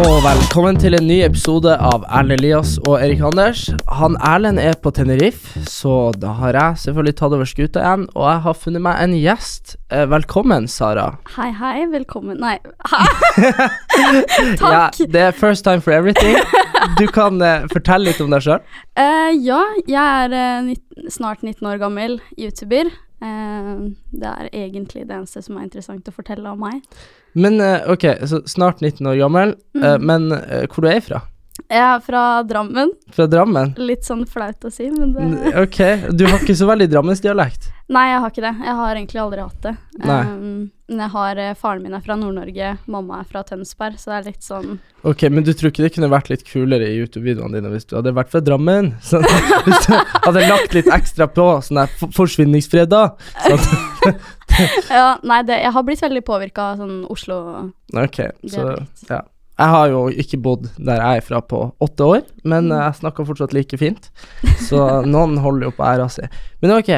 Og velkommen til en ny episode av Erlend Elias og Erik Anders. Han Erlend er på Tenerife, så da har jeg selvfølgelig tatt over skuta igjen. Og jeg har funnet meg en gjest. Eh, velkommen, Sara. Hei, hei, velkommen Nei, Takk. Ja, det er first time for everything. Du kan uh, fortelle litt om deg sjøl. Uh, ja, jeg er uh, snart 19 år gammel YouTuber. Eh, det er egentlig det eneste som er interessant å fortelle om meg. Men eh, ok, så snart 19 år gammel. eh, Mm. men eh, hvor du er fra? Jeg er fra Drammen. Fra Drammen? Litt sånn flaut å si, men det Ok, du har ikke så veldig drammensdialekt. Nei, jeg har ikke det. Jeg har egentlig aldri hatt det. Um, men jeg har eh, Faren min er fra Nord-Norge, mamma er fra Tønsberg, så det er litt sånn Ok, men du tror ikke det kunne vært litt kulere i YouTube-videoene dine hvis du hadde vært fra Drammen? Sånn, hvis du hadde lagt litt ekstra på, sånn der forsvinningsfredag? Sånn. Ja, nei, det, jeg har blitt veldig påvirka av sånn Oslo Ok, så ja. Jeg har jo ikke bodd der jeg er fra på åtte år, men Mm. jeg snakker fortsatt like fint. Så noen holder jo på æra si. Men ok,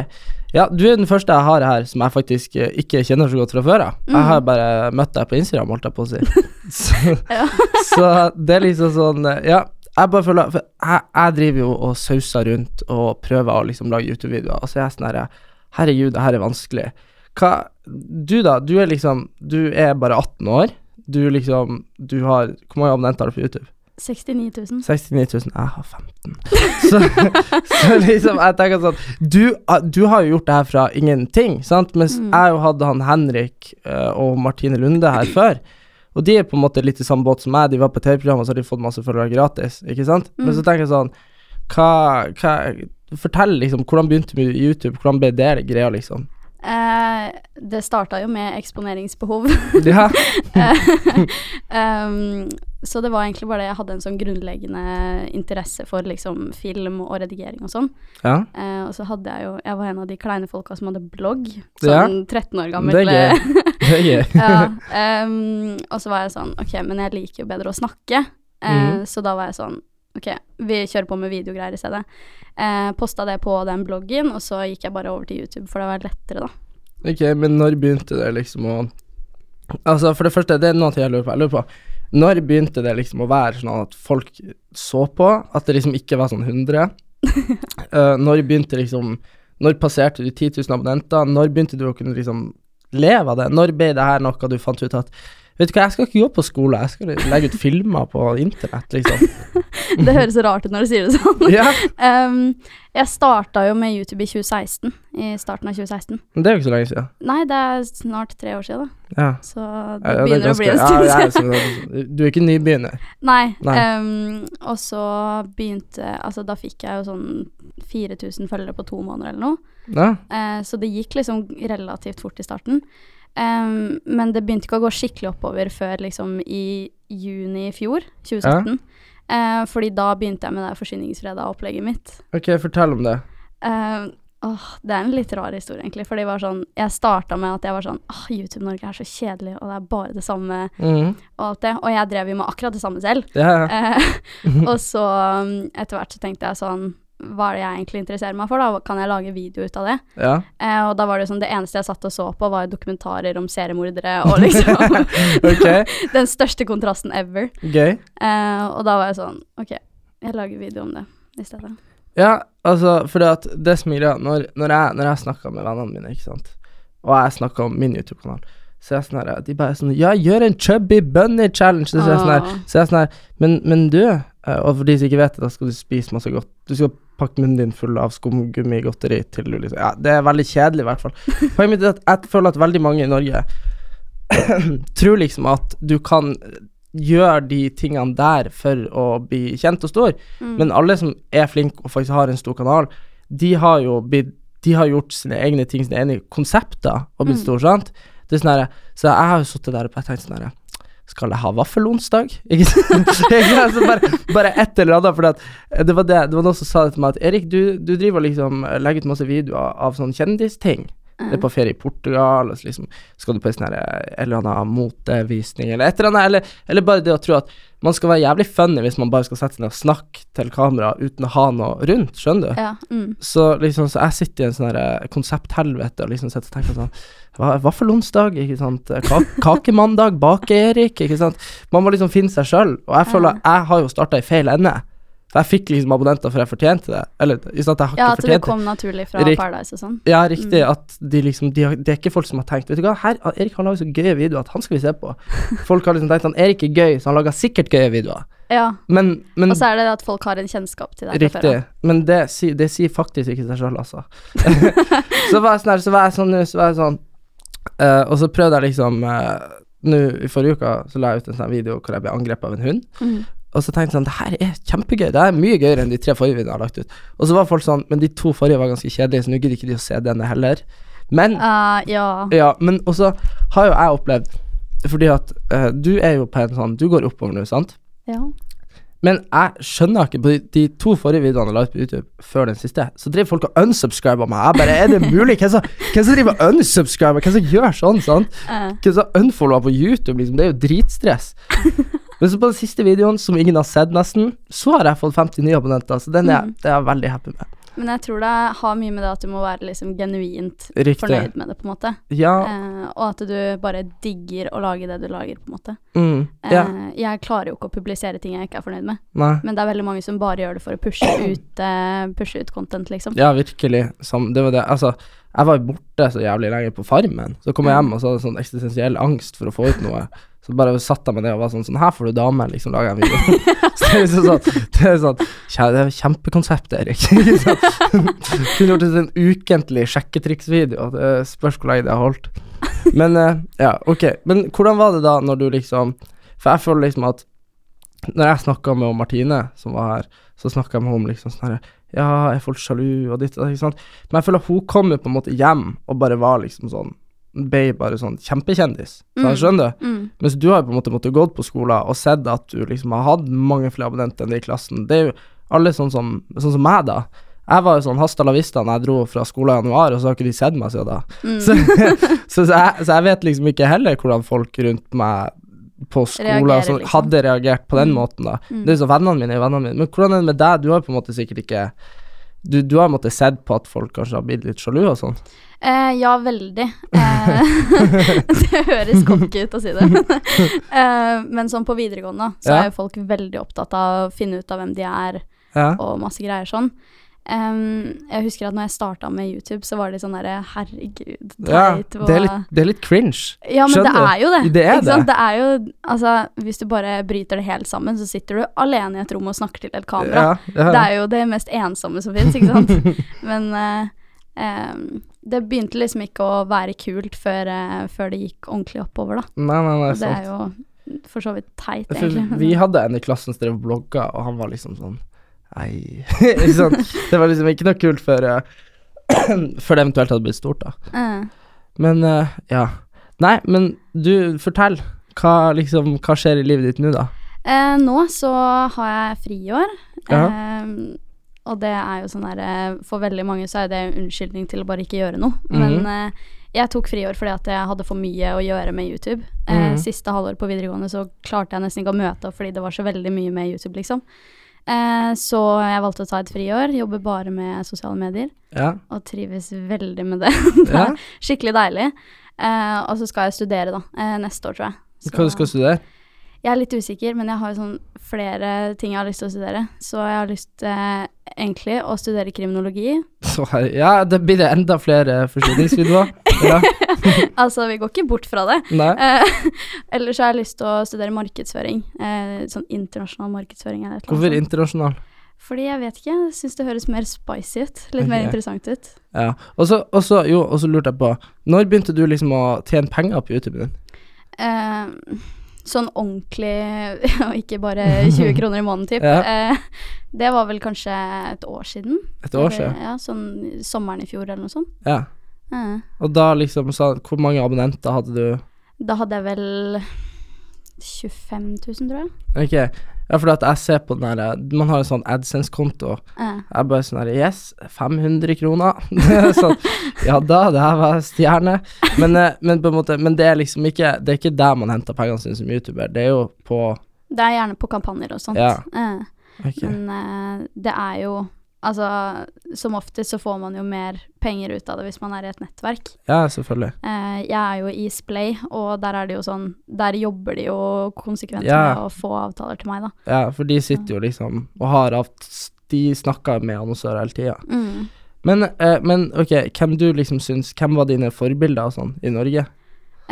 ja, du er den første jeg har her som jeg faktisk eh, ikke kjenner så godt fra før av. Jeg har bare møtt deg på Instagram, holdt jeg på å si. Så, Ja. så det er liksom sånn eh, Ja, jeg bare føler For jeg, jeg driver jo og sauser rundt og prøver å liksom lage YouTube-videoer, og så er jeg sånn her Herregud, det her er vanskelig. Hva Du, da? Du er liksom Du er bare 18 år. Du liksom Du har Hvor mange abonnenter har du på YouTube? 69 000. 69 000. Jeg har 15. Så, så liksom, jeg tenker sånn du, ah, du har jo gjort det her fra ingenting, sant? Mens Mm. jeg jo hadde han Henrik eh, og Martine Lunde her før. Og de er på en måte litt i samme båt som meg. De var på TV-program, og så har de fått masse følgere gratis, ikke sant? Men så Mm. tenker jeg sånn hva, hva Fortell liksom, hvordan begynte du med YouTube? Hvordan ble det greia, liksom? Uh, det starta jo med eksponeringsbehov. Ja. um, så det var egentlig bare det jeg hadde en sånn grunnleggende interesse for liksom film og redigering og sånn. ja. Eh, og så hadde jeg jo Jeg var en av de kleine folka som hadde blogg. Ja. Sånn 13 år gammel. Det er gøy. Det er gøy. ja, um, og så var jeg sånn Ok, men jeg liker jo bedre å snakke. Eh, mm. Så da var jeg sånn Ok, vi kjører på med videogreier i stedet. Eh, Posta det på den bloggen, og så gikk jeg bare over til YouTube, for det var lettere, da. Ok, men når begynte det liksom å Altså, for det første, det er noe jeg lurer på. Jeg lurer på Når begynte det liksom å være sånn at folk så på? At det liksom ikke var sånn 100? uh, når begynte liksom Når passerte du 10 000 abonnenter? Når begynte du å kunne liksom leve av det? Når ble det her noe du fant ut at Vet du hva, jeg skal ikke gå på skole, jeg skal legge ut filmer på internett, liksom. Det høres rart ut når du sier det sånn. Ja, Um, jeg starta jo med YouTube i 2016. I starten av 2016. men det er jo ikke så lenge siden. Nei, det er snart tre år siden, da. Ja. Så det Ja, ja, det begynner å bli en stund siden. Du er ikke nybegynner. Nei. Nei. Um, og så begynte Altså, da fikk jeg jo sånn 4000 følgere på to måneder eller noe. Eh, så det gikk liksom relativt fort i starten. Um, men det begynte ikke å gå skikkelig oppover før liksom i juni i fjor, 2017. Eh, fordi da begynte jeg med det forsyningsfredag-opplegget mitt. Ok, fortell om det. Uh, åh, det er en litt rar historie, egentlig. For det var sånn Jeg starta med at jeg var sånn Åh, YouTube Norge er så kjedelig, og det er bare det samme mm. og alt det. Og jeg drev jo med akkurat det samme selv. Ja, ja. Eh, og så um, etter hvert så tenkte jeg sånn Hva er det jeg egentlig interesserer meg for, da? Kan jeg lage video ut av det? ja. Eh, og da var det sånn Det eneste jeg satt og så på, var dokumentarer om seriemordere og liksom ok, Den største kontrasten ever. gøy. Eh, og da var jeg sånn OK, jeg lager video om det i stedet. Ja, altså, for det at det som er greia, når, når jeg, når jeg snakka med vennene mine, ikke sant, og jeg snakka om min YouTube-kanal, så er jeg sånn her, de bare sånn, ja, gjør en chubby bunny challenge, så er jeg sånn her, så er jeg sånn her, men, men du, og for de som ikke vet det, da skal du spise masse godt, du skal pakke munnen din full av skumgummigodteri til du liksom, ja, det er veldig kjedelig i hvert fall. Poenget mitt er at jeg føler at veldig mange i Norge tror liksom at du kan gjøre de tingene der for å bli kjent og stor, Mm. men alle som er flinke og faktisk har en stor kanal, de har jo blitt De har gjort sine egne ting, sine egne konsepter, og blitt Mm. store, sant? Det er sånn herre Så jeg har jo sittet der og tenkt sånn herre Skal jeg ha vaffelonsdag? Ikke sant? Sant? Bare, bare et eller annet, for det var det Det var noen som sa det til meg at Erik, du, du driver og liksom legger ut masse videoer av sånne kjendisting. Det er på ferie i Portugal, og så liksom skal du på en sånn eh, eller annen motevisning, eller et eller annet, eller, eller bare det å tro at man skal være jævlig funny hvis man bare skal sette seg ned og snakke til kamera uten å ha noe rundt, skjønner du? Ja. Mm. Så liksom, så jeg sitter i en sånn eh, konsepthelvete og liksom sitter og tenker sånn Vaffelonsdag, ikke sant. Kakemandag, bake-Erik, ikke sant. Man må liksom finne seg sjøl, og jeg føler jeg har jo starta i feil ende. For jeg fikk liksom abonnenter for jeg fortjente det. Eller ikke at jeg har ja, ikke at det at det. kom naturlig fra Rik Paradise og sånn. Ja, riktig. Mm. At de liksom de har, Det er ikke folk som har tenkt Vet du hva, her, Erik har laget så gøye videoer at han skal vi se på. Folk har liksom tenkt at Erik er gøy, så han lager sikkert gøye videoer. Ja. Men, men Og så er det at folk har en kjennskap til deg Riktig. Men det, det sier faktisk ikke seg sjøl, altså. så var jeg sånn her, så var jeg sånn så var jeg sånn uh, Og så prøvde jeg liksom uh, Nå i forrige uke så la jeg ut en sånn video hvor jeg ble angrepet av en hund. Mhm. Og så tenkte jeg sånn, det her er kjempegøy, det er mye gøyere enn de tre forrige videoene jeg har lagt ut. Og så var folk sånn, men de to forrige var ganske kjedelige, så nå gidder ikke de å se denne heller. Men uh, ja. ja, men også har jo jeg opplevd Fordi at uh, du er jo på en sånn Du går oppover nå, sant? ja. Men jeg skjønner ikke På de, de to forrige videoene jeg la ut på YouTube før den siste, så driver folk og unsubscriber meg. Jeg bare Er det mulig? Hvem som, hvem som driver og unsubscriber? Hvem som gjør sånn, sant? Eh, Hvem som unfollower på YouTube, liksom? Det er jo dritstress. Men så på den siste videoen, som ingen har sett nesten, så har jeg fått 50 nye abonnenter, så den er, Mm. det er jeg veldig happy med. men jeg tror det har mye med det at du må være liksom genuint Riktig. fornøyd med det, på en måte. Ja. Eh, og at du bare digger å lage det du lager, på en måte. Mm, Eh. Jeg klarer jo ikke å publisere ting jeg ikke er fornøyd med, Nei. men det er veldig mange som bare gjør det for å pushe ut, eh, pushe ut content, liksom. Ja, virkelig. Som, det var det. Altså, jeg var borte så jævlig lenge på Farmen. Så kom jeg hjem og så hadde sånn eksistensiell angst for å få ut noe. Så bare satte jeg meg ned og var sånn Sånn, her får du dame, liksom, lager jeg en video. så det er liksom sånn Det er sånn kjære, Det er kjempekonsept, Erik. Kunne gjort en ukentlig sjekketriksvideo. Det spørs hvor lenge det har holdt. Men eh, ja, ok. Men hvordan var det da når du liksom For jeg føler liksom at når jeg snakka med Martine, som var her, så snakka jeg med henne om liksom sånn her Ja, er folk sjalu og ditt og datt, ikke sant. Men jeg føler at hun kom jo på en måte hjem og bare var liksom sånn Ble bare sånn kjempekjendis. Så jeg Mm. skjønner. Mm. Mens du har på en måte måttet gått på skolen og sett at du liksom har hatt mange flere abonnenter enn de i klassen. Det er jo alle sånn som, sånn som meg, da. Jeg var jo sånn hasta la vista når jeg dro fra skolen i januar, og så har ikke de sett meg siden da. Mm. Så, så, så, jeg, så jeg vet liksom ikke heller hvordan folk rundt meg på skolen Reagerer, liksom. hadde reagert på den Mm. måten, da. Mm. Det er jo så vennene mine er vennene mine. Men hvordan er det med deg? Du har jo på en måte sikkert ikke Du, du har måttet sett på at folk kanskje har blitt litt sjalu og sånn? Eh, ja, veldig. Eh, det høres cocky ut å si det. eh, men sånn på videregående så Ja. er jo folk veldig opptatt av å finne ut av hvem de er, Ja. og masse greier sånn. Em, jeg husker at når jeg starta med YouTube, så var det sånn derre Herregud, ja det, er litt, det er litt cringe. Ja, men det er jo det. Det er det. Det er jo Altså, hvis du bare bryter det helt sammen, så sitter du alene i et rom og snakker til et kamera. Ja, ja. Det er jo det mest ensomme som fins, ikke sant. Men uh, um, det begynte liksom ikke å være kult før, uh, før det gikk ordentlig oppover, da. Nei, nei, nei, det er jo for så vidt teit, For egentlig. vi hadde en i klassen som drev og blogga, og han var liksom sånn Ikke sant? Det var liksom ikke noe kult før eh, Før det eventuelt hadde blitt stort, da. Uh. Men uh, ja. Nei, men du, fortell. Hva liksom Hva skjer i livet ditt nå, da? Uh, nå så har jeg friår. Ja. og det er jo sånn derre For veldig mange så er det en unnskyldning til å bare ikke gjøre noe. Mhm. Men eh, jeg tok friår fordi at jeg hadde for mye å gjøre med YouTube. Mm -hmm. Siste halvår på videregående så klarte jeg nesten ikke å møte opp fordi det var så veldig mye med YouTube, liksom. Eh, så jeg valgte å ta et friår, Jobber bare med sosiale medier, Ja? og trives veldig med det. det er skikkelig deilig. Eh, og så skal jeg studere, da. Eh, neste år, tror jeg. Så Hva du skal studere? jeg er litt usikker, men jeg har sånn flere ting jeg har lyst til å studere. Så jeg har lyst eh, egentlig å studere kriminologi. Så ja, det blir det enda flere forsyningsvideoer. Ja. altså, vi går ikke bort fra det. Nei. Eh, Ellers har jeg lyst til å studere markedsføring. Eh, sånn internasjonal markedsføring eller et eller Hvorfor annet. internasjonal? Fordi jeg vet ikke, jeg syns det høres mer spicy ut. Litt mer interessant ut. Ja. Og så, jo, og så lurte jeg på Når begynte du liksom å tjene penger på YouTube din? Eh, sånn ordentlig, og ikke bare 20 kroner i måneden, typ. Ja. Eh, det var vel kanskje et år siden. Et år siden? Ja, sånn sommeren i fjor eller noe sånt. Ja. Eh, Og da liksom sa Hvor mange abonnenter hadde du? Da hadde jeg vel 25 000, tror jeg. Ok, Ja, for at jeg ser på den der Man har en sånn AdSense-konto. Uh. Jeg bare sånn her Yes, 500 kroner. sånn, ja da, det her var stjerne. Men, eh, men på en måte Men det er liksom ikke Det er ikke der man henter pengene sine som YouTuber. Det er jo på det er gjerne på kampanjer og sånt. Ja. Uh. Okay. Men uh, det er jo Altså, som oftest så får man jo mer penger ut av det hvis man er i et nettverk. Ja, selvfølgelig. Eh, jeg er jo i Splay, og der er det jo sånn Der jobber de jo konsekvent Ja. med å få avtaler til meg, da. Ja, for de sitter jo liksom og har hatt De snakker med annonsører hele tida. Mm. Men, eh, men ok, hvem du liksom syns Hvem var dine forbilder og sånn i Norge?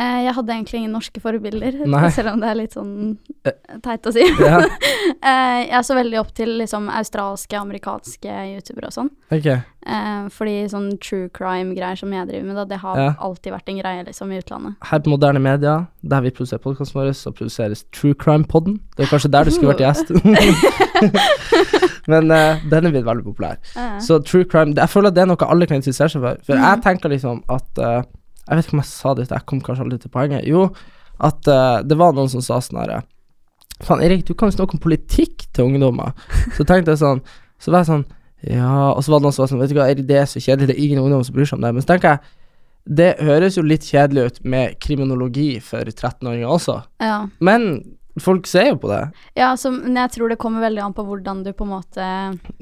Eh, jeg hadde egentlig ingen norske forbilder, Nei. selv om det er litt sånn Eh. teit å si. Ja, eh, jeg så veldig opp til liksom australske, amerikanske youtubere og sånn. Okay. Eh, fordi sånn true crime-greier som jeg driver med, da, det har Ja. alltid vært en greie liksom i utlandet. Her på Moderne Media, der vi produserer podkasten vår, så produseres True Crime-podden. Det er kanskje der du skulle vært gjest. Men uh, den er blitt veldig populær. Eh, Så true crime Jeg føler at det er noe alle kan interessere seg for. For mm. jeg tenker liksom at eh, Jeg vet ikke om jeg sa det, jeg kom kanskje aldri til poenget. Jo, at uh, det var noen som sa sånn herre Faen, Erik, du kan jo snakke om politikk til ungdommer. Så tenkte jeg sånn Så var jeg sånn Ja Og så var det noen som var sånn Vet du hva, Erik, det er så kjedelig, det er ingen ungdom som bryr seg om det. Men så tenker jeg det høres jo litt kjedelig ut med kriminologi for 13-åringer også, ja. men folk ser jo på det. ja, altså, men jeg tror det kommer veldig an på hvordan du på en måte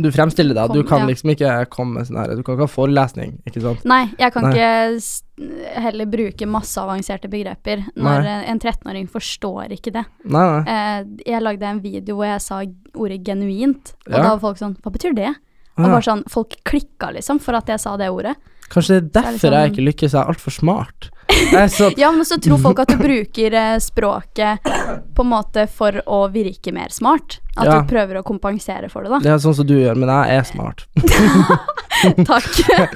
Du fremstiller deg, du kan ja. liksom ikke komme med sånn her Du kan ikke ha forelesning, ikke sant? Nei, jeg kan Nei. ikke heller bruke masse avanserte begreper når Nei. en 13-åring forstår ikke det. Nei. Eh, jeg lagde en video hvor jeg sa ordet genuint, og Ja. da var folk sånn Hva betyr det? Og bare sånn, Folk klikka liksom for at jeg sa det ordet. Kanskje det er Så er liksom, derfor jeg sånn- ikke lykkes, jeg er altfor smart. Ja, men så tror folk at du bruker eh, språket på en måte for å virke mer smart. At Ja. du prøver å kompensere for det, da. det er sånn som du gjør, men jeg er smart. Takk.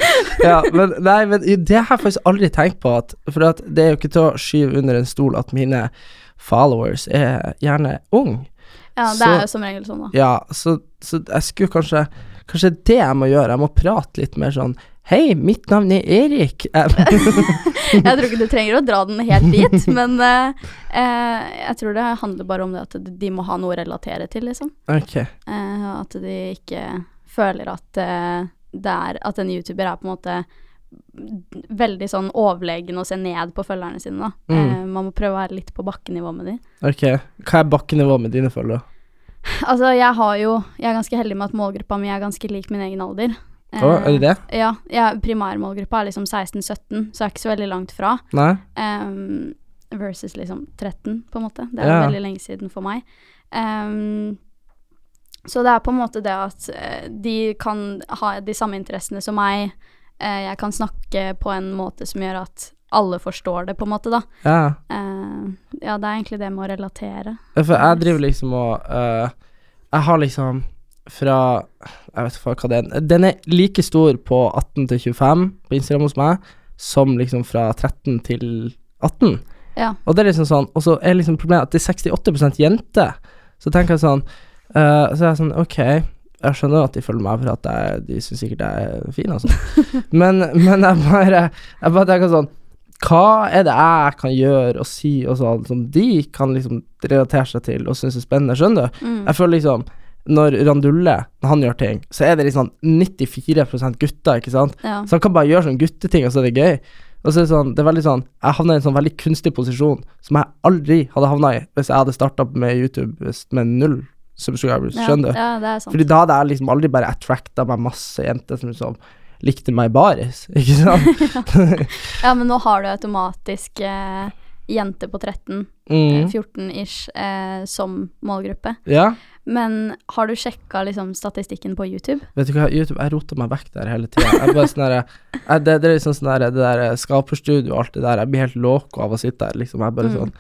Ja, men nei, men det har jeg faktisk aldri tenkt på, at, for at det er jo ikke til å skyve under en stol at mine followers er gjerne ung. Ja, det Så- er jo som regel sånn, da. Ja, så, så jeg skulle kanskje Kanskje det jeg må gjøre, jeg må prate litt mer sånn Hei, mitt navn er Erik. Jeg- tror ikke du trenger å dra den helt dit, men uh, jeg tror det handler bare om det at de må ha noe å relatere til, liksom. Okay. Uh, at de ikke føler at er At en YouTuber er på en måte veldig sånn overlegen og se ned på følgerne sine, da. Mm. Man må prøve å være litt på bakkenivå med de. Ok. Hva er bakkenivået med dine følgere? Altså, jeg har jo Jeg er ganske heldig med at målgruppa mi er ganske lik min egen alder. Å, er det det? Ja. ja primærmålgruppa er liksom 16-17, så jeg er ikke så veldig langt fra. Nei? Um, versus liksom 13, på en måte. Det er Ja. veldig lenge siden for meg. Um, så det er på en måte det at eh, de kan ha de samme interessene som meg. Eh, jeg kan snakke på en måte som gjør at alle forstår det, på en måte, da. Ja. Ehm, ja, det er egentlig det med å relatere. For jeg driver liksom og uh, Jeg har liksom fra Jeg vet ikke hva det er. Den er like stor på 18 til 25 på Instagram hos meg, som liksom fra 13 til 18. Ja. Og det er liksom sånn Og så er liksom problemet at det er 68% jenter. Så tenker jeg sånn uh, Så er jeg sånn Ok, jeg skjønner at de følger meg for at jeg, de syns sikkert jeg er fin, altså. men, men jeg bare Jeg bare tenker sånn hva er det jeg kan gjøre og si og sånn som de kan liksom relatere seg til og synes er spennende, skjønner du? Mm. Jeg føler liksom når Randulle, når han gjør ting, så er det liksom 94 gutter, ikke sant? ja. Så han kan bare gjøre sånne gutteting, og så er det gøy. Og så er det sånn, det er veldig sånn Jeg havna i en sånn veldig kunstig posisjon som jeg aldri hadde havna i hvis jeg hadde starta med YouTube med null subscribers, skjønner du? Ja, det sant. Fordi da hadde jeg liksom aldri bare attracta meg masse jenter som liksom likte meg baris, ikke sant? Ja, men nå har du automatisk eh, jente på 13, eh, mm. 14-ish, eh, som målgruppe. Ja. Men har du sjekka liksom statistikken på YouTube? Vet du hva, YouTube, jeg roter meg vekk der hele tida. Sånn det, det er liksom sånn der, det der skaperstudio og alt det der, jeg blir helt loco av å sitte der, liksom. Jeg bare Mm. sånn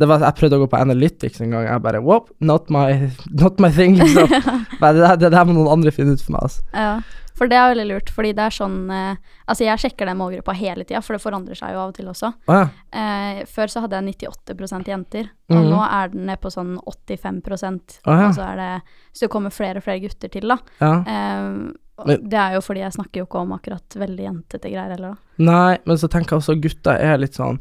det var, Jeg prøvde å gå på Analytics en gang, jeg bare Wop, not my, not my thing, liksom. Det, der, det der må noen andre finne ut for meg, altså. Ja, for det er veldig lurt, fordi det er sånn eh, Altså, jeg sjekker den målgruppa hele tida, for det forandrer seg jo av og til også. Ah, ja. Eh, før så hadde jeg 98 jenter, og mm. nå er den nede på sånn 85 ah, ja. Og så er det Så det kommer flere og flere gutter til, da. ja. Eh, det er jo fordi jeg snakker jo ikke om akkurat veldig jentete greier heller, da. Nei, men så tenker jeg også gutta er litt sånn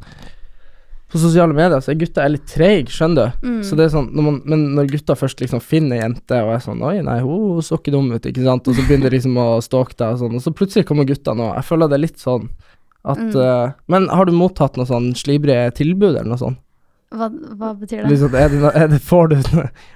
på sosiale medier så er gutter er litt treige, skjønner du. Mm. Så det er sånn, når man, men når gutta først liksom finner ei jente og er sånn Oi, nei, hun så ikke dum ut, ikke sant, og så begynner de liksom å stalke deg og sånn, og så plutselig kommer guttene og Jeg føler det er litt sånn at Mm. uh, Men har du mottatt noe sånn slibrige tilbud eller noe sånt? Hva, hva betyr det? Liksom, er det, noe- er det, får du,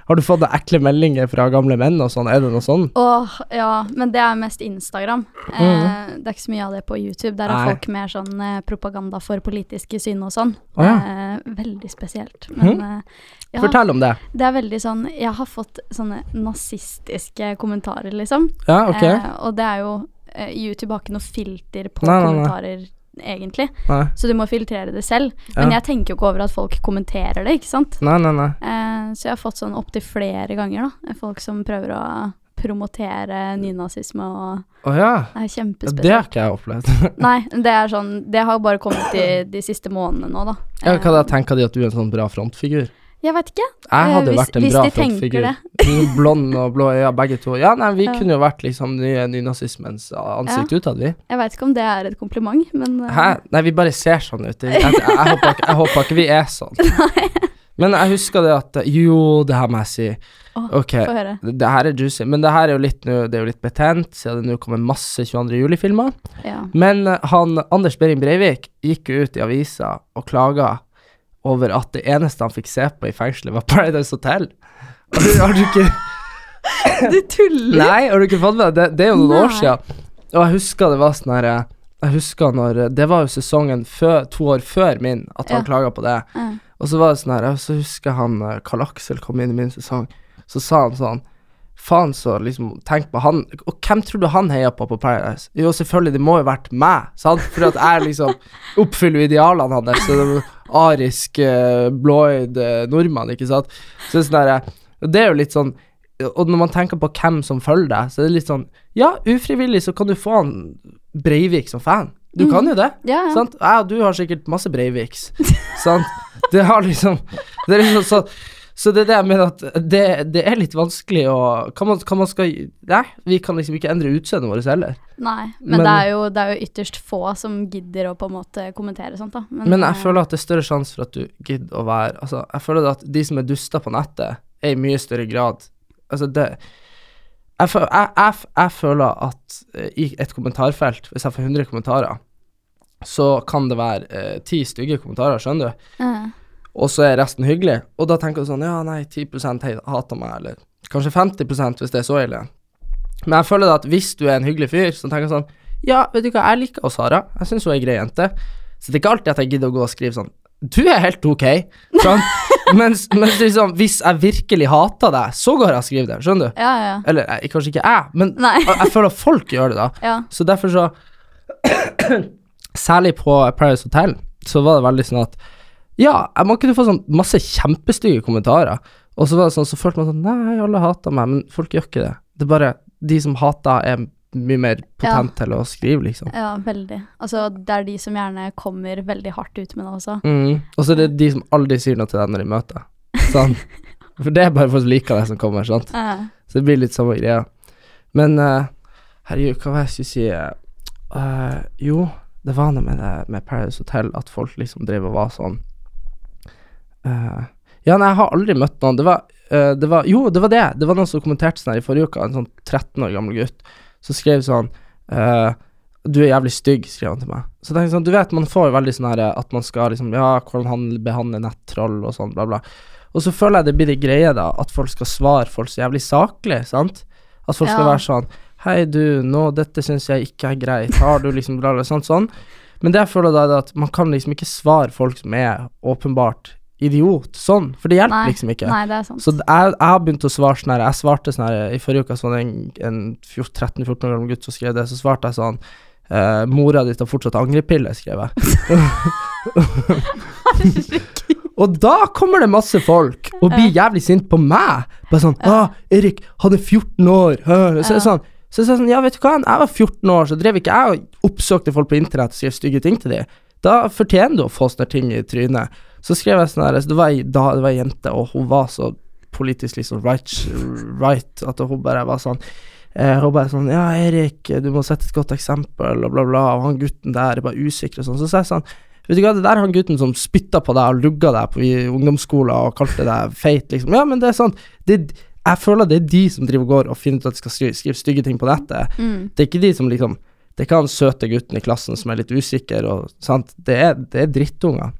har du fått noen ekle meldinger fra gamle menn og sånn? Er det noe sånn? Åh, ja, men det er mest Instagram. Eh, det er ikke så mye av det på YouTube. Der er Nei. folk mer sånn eh, propaganda for politiske syn og sånn. Å ja. eh, veldig spesielt. Men eh, ja, Fortell om det. det er veldig sånn Jeg har fått sånne nazistiske kommentarer, liksom. Ja, ok. Eh, og det er jo eh, YouTube har ikke noe filter på Nei, nei, nei. Egentlig. Nei, Så du må filtrere det selv. Men Ja. jeg tenker jo ikke over at folk kommenterer det, ikke sant. nei, nei. nei. Eh, så jeg har fått sånn opptil flere ganger, da. Folk som prøver å promotere nynazisme og oh, ja. Det er ja. kjempespesielt. Det har ikke jeg opplevd. Nei, det er sånn Det har bare kommet de, de siste månedene nå, da. ja, hva da Eh, tenker de at du er en sånn bra frontfigur? Jeg vet ikke. Jeg hadde hvis- vært en bra det. Mm, Blond og blå øyne, begge to. Ja, nei, vi Ja. kunne jo vært liksom nye nynazismens ansikt utad, vi. Jeg vet ikke om det er et kompliment, men uh... Hæ? Nei, vi bare ser sånn ut. Jeg, jeg, jeg, håper, ikke, jeg håper ikke vi er sånn. Men jeg husker det at Jo, det her må jeg si. Oh, Ok, det her er juicy, men det her er jo litt, det er jo litt betent, siden det nå kommer masse 22. juli-filmer. Ja. Men eh, han Anders Behring Breivik gikk jo ut i avisa og klaga over at det eneste han fikk se på i fengselet, var Paradise Hotel. Har du, har du ikke Du tuller! Nei, har du ikke fått med deg det? Det er jo noen år Nei. siden. Og jeg husker det var sånn her eh, Jeg husker når Det var jo sesongen før, to år før min at han Ja. klaga på det. Ja. Og så var det sånn her så husker han eh, Karl Aksel kom inn i min sesong. Så sa han sånn Faen, så liksom Tenk på han Og hvem tror du han heia på på Paradise? Jo, selvfølgelig, det må jo vært meg, sant? For at jeg liksom oppfyller idealene hans. Så det arisk, eh, blåøyd nordmann, ikke sant? Så det er sånn der, Det er jo litt sånn Og når man tenker på hvem som følger deg, så er det litt sånn Ja, ufrivillig så kan du få han Breivik som fan. Du kan jo det. Ja, ja. Sant? Og du har sikkert masse Breiviks. sant? Det har liksom Det er liksom så så det er det jeg mener at det, det er litt vanskelig å Hva man, hva man skal Nei, vi kan liksom ikke endre utseendet vårt heller. Nei, men, Men- det, er jo, det er jo ytterst få som gidder å på en måte kommentere sånt, da. Men jeg eh, føler at det er større sjanse for at du gidder å være Altså, jeg føler at de som er duster på nettet, er i mye større grad Altså, det Jeg, jeg, jeg, jeg føler at eh, i et kommentarfelt, hvis jeg får 100 kommentarer, så kan det være eh, ti stygge kommentarer, skjønner du? eh, og så er resten hyggelig. Og da tenker du sånn, ja, nei, 10 hei- hater meg, eller kanskje 50 hvis det er så ille. Men jeg føler at hvis du er en hyggelig fyr, så tenker jeg sånn, ja, vet du hva, jeg liker Sara, jeg synes hun er en grei jente. Så det er ikke alltid at jeg gidder å gå og skrive sånn, du er helt ok, sånn. mens, mens liksom, hvis jeg virkelig hater deg, så går jeg og skriver det, skjønner du? Ja, ja. Eller jeg, kanskje ikke jeg, men jeg, jeg føler at folk gjør det da. ja. Så derfor så Særlig på Paris Hotel så var det veldig sånn at Ja, man kunne få sånn masse kjempestygge kommentarer, og så var det sånn, så følte man sånn Nei, alle hater meg, men folk gjør ikke det. Det er bare de som hater, er mye mer potent til å skrive, liksom. Ja, veldig. Altså, det er de som gjerne kommer veldig hardt ut med det også. Mm. Og så er det de som aldri sier noe til deg når de møter. Sånn. For det er bare folk som liker deg, som kommer, sant. Ja. Så det blir litt samme greia. Men uh, herregud, hva var det jeg skulle si? Uh, jo, det var noe med det med Paradise Hotel, at folk liksom drev og var sånn eh, Ja, nei, jeg har aldri møtt noen. Det var, uh, det var Jo, det var det. Det var noen som kommenterte sånn her i forrige uke, en sånn 13 år gammel gutt, som skrev sånn uh, du er jævlig stygg, skrev han til meg. Så jeg sånn, du vet, man får jo veldig sånn her at man skal liksom Ja, hvordan han behandler nettroll og sånn, bla, bla. Og så føler jeg det blir det greie, da, at folk skal svare folk så jævlig saklig, sant? At folk skal være sånn Hei, du, nå, dette syns jeg ikke er greit. Har du liksom bla, bla, sånn, sånn. Men det jeg føler da, er at man kan liksom ikke svare folk som er åpenbart idiot, sånn. For det hjelper nei, liksom ikke. nei, det er sant. Så jeg, jeg har begynt å svare sånn her Jeg svarte sånn her I forrige uke sånn en, en 13-14 år gammel gutt som skrev det, så svarte jeg sånn eh, Mora di tar fortsatt angrepiller, skrev jeg. og da kommer det masse folk og blir jævlig sint på meg. Bare sånn ah, 'Erik, han er 14 år.' hæ?» Så er det sånn så jeg sa sånn, ja, vet du hva, jeg var 14 år, så drev ikke jeg og oppsøkte folk på internett og skrev stygge ting til dem. Da fortjener du å få sånne ting i trynet. Så skrev jeg sånn her, så det var da, det var ei jente, og hun var så politisk liksom right, right at hun bare var sånn eh, Hun bare sånn Ja, Erik, du må sette et godt eksempel, og bla, bla, og han gutten der er bare usikker og sånn. Så sa jeg sånn Vet du hva, det der er han gutten som spytta på deg og lugga deg på ungdomsskolen og kalte deg feit, liksom. Ja, men det er sant. Det, jeg føler det er de som driver og går og finner ut at de skal skrive, skrive stygge ting på nettet. Mm. Det er ikke de som liksom Det er ikke han søte gutten i klassen som er litt usikker og sant. Det er, det er drittunger.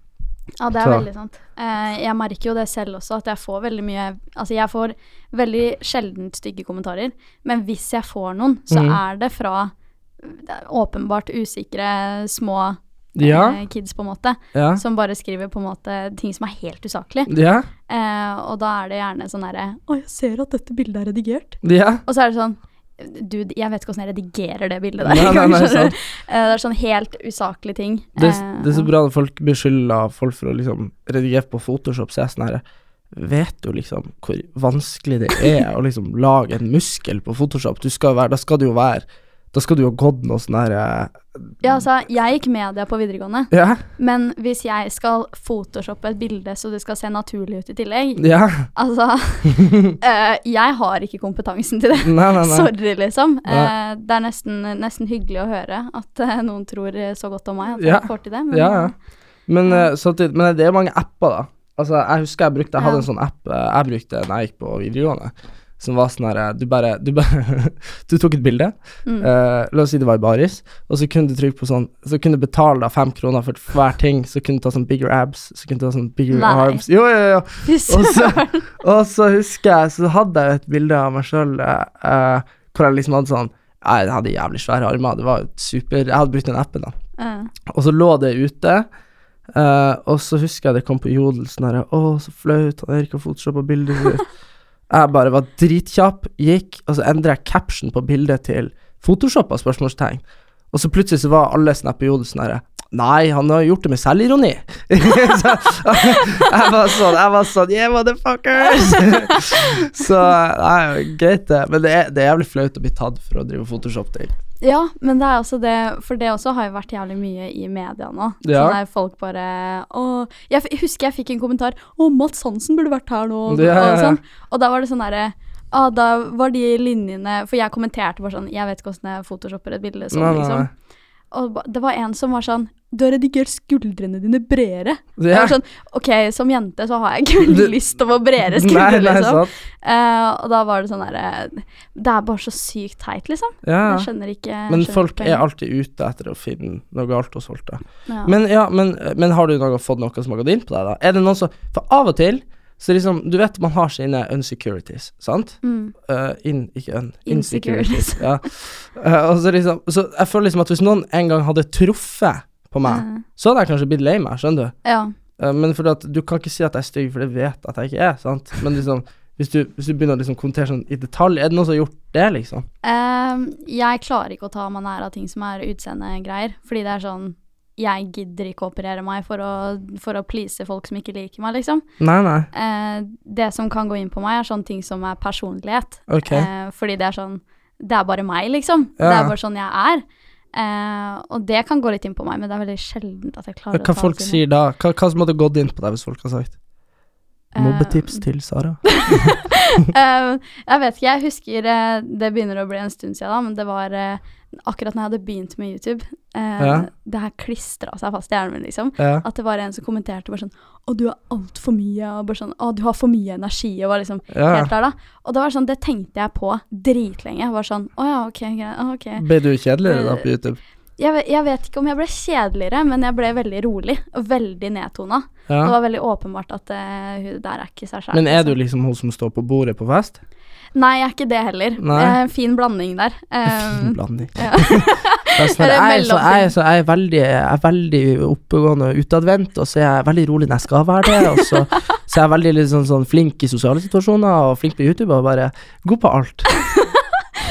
Ja, det er Så- veldig sant. Eh, jeg merker jo det selv også, at jeg får veldig mye Altså, jeg får veldig sjelden stygge kommentarer, men hvis jeg får noen, så mm. er det fra åpenbart usikre, små Ja. eh, kids, på en måte, Ja. som bare skriver på en måte ting som er helt usaklig. Ja. Eh, og da er det gjerne sånn herre Å, jeg ser at dette bildet er redigert. Ja. Og så er det sånn Du, jeg vet ikke hvordan jeg redigerer det bildet der. Nei, nei, nei, sant. Eh, det er sånn helt usaklige ting. Det, Eh, det er så bra når folk beskylder folk for å liksom redigere på Photoshop, så er jeg sånn her Vet du liksom hvor vanskelig det er å liksom lage en muskel på Photoshop? Du skal være, da skal det jo være Da skal du jo ha gått noe sånn her eh, Ja, altså, jeg gikk media på videregående, Ja. men hvis jeg skal photoshoppe et bilde så det skal se naturlig ut i tillegg Ja. Altså, uh, jeg har ikke kompetansen til det. Nei, nei, nei. Sorry, liksom. Eh, det er nesten, nesten hyggelig å høre at uh, noen tror så godt om meg at Ja. jeg får til det. Men Ja, ja. Men, samtidig- men det er mange apper, da. Altså, jeg husker jeg brukte Jeg hadde en sånn app jeg brukte da jeg gikk på videregående, som var sånn her eh, Du Du, bare, du tok et bilde, Mm. Uh, la oss si det var i baris, og så kunne du trykke på sånn Så kunne du betale da fem kroner for hver ting, så kunne du ta sånn bigger abs, så kunne du ta sånn bigger Nei. arms Jo, jo, jo. Og så, og så husker jeg Så hadde jeg et bilde av meg sjøl hvor jeg liksom hadde sånn Jeg hadde jævlig svære armer, det var jo super Jeg hadde brukt den appen, da. Uh. Og så lå det ute. eh, og så husker jeg det kom på Jodel sånn herre Å, så flaut, han Erik har photoshoppa bildet sitt. Jeg bare var dritkjapp, gikk, og så endra jeg caption på bildet til photoshoppa spørsmålstegn. Og så plutselig så var alle snap på Jodel sånn herre Nei, han har gjort det med selvironi. så, jeg var sånn, jeg var sånn Yeah, motherfuckers! så nei, greit det. Men det er, det er jævlig flaut å bli tatt for å drive Photoshop til. Ja, men det er også det For det også har jo vært jævlig mye i media nå. Ja. Sånn der folk bare Å Jeg husker jeg fikk en kommentar Å, Mats Hansen burde vært her nå. Og, Ja, ja, og sånn. Og da var det sånn derre ah, da var de linjene For jeg kommenterte bare sånn Jeg vet ikke hvordan jeg photoshopper et bilde sånn, Nei, nei, liksom. Nei. Og det var en som var sånn Du har redigert skuldrene dine bredere. Jeg var sånn Ok, som jente så har jeg ikke veldig lyst til å få bredere Nei, skuldre, nei, liksom. sant. Eh, og da var det sånn derre Det er bare så sykt teit, liksom. Ja. Jeg skjønner ikke Men skjønner folk er alltid ute etter å finne noe galt hos folk. da. ja. Men ja, men, men har du noe, fått noe som har gått inn på deg, da? Er det noen som For av og til så liksom Du vet man har sine unsecurities, sant? mm. Uh, in, ikke un, Insecurities. ja. Uh, og så liksom Så jeg føler liksom at hvis noen en gang hadde truffet på meg, mm. så hadde jeg kanskje blitt lei meg, skjønner du? ja. Uh, men fordi at du kan ikke si at jeg er stygg, for det vet at jeg ikke er, sant? Men liksom hvis du, hvis du begynner å liksom kommentere sånn i detalj, er det noen som har gjort det, liksom? Ehm, jeg klarer ikke å ta meg nær av ting som er utseendegreier, fordi det er sånn Jeg gidder ikke å operere meg for å, for å please folk som ikke liker meg, liksom. Nei, nei. Eh, det som kan gå inn på meg, er sånne ting som er personlighet. Ok. Eh, fordi det er sånn Det er bare meg, liksom. Det er bare sånn jeg er. Eh, og det kan gå litt inn på meg, men det er veldig sjeldent at jeg klarer Hva å ta folk det sier da? Hva, hva som hadde gått inn på deg hvis folk har sagt? Eh, Mobbetips til Sara? Eh, jeg vet ikke, jeg husker eh, Det begynner å bli en stund siden, da, men det var akkurat når jeg hadde begynt med YouTube. eh, Ja. Det her klistra seg fast i hjernen min, liksom. Ja. At det var en som kommenterte bare sånn Å, du har altfor mye, og bare sånn Å, du har for mye energi, og var liksom ja. helt der, da. Og det var sånn, det tenkte jeg på dritlenge. Var sånn Å ja, ok, greit. ok. Ble du kjedeligere da på YouTube? Jeg, jeg vet ikke om jeg ble kjedeligere, men jeg ble veldig rolig. Og veldig nedtona. Det var veldig åpenbart at uh, hun der er ikke seg sjæl. Men er du liksom hun som står på bordet på fest? Nei, jeg er ikke det heller. Er en fin blanding der. Fin Um, blanding. ja. Sånn, jeg, så, jeg, så, jeg, er veldig, jeg er veldig oppegående og utadvendt, og så er jeg veldig rolig når jeg skal være det. Og så, så er jeg veldig litt sånn, flink i sosiale situasjoner og flink på YouTube og bare god på alt.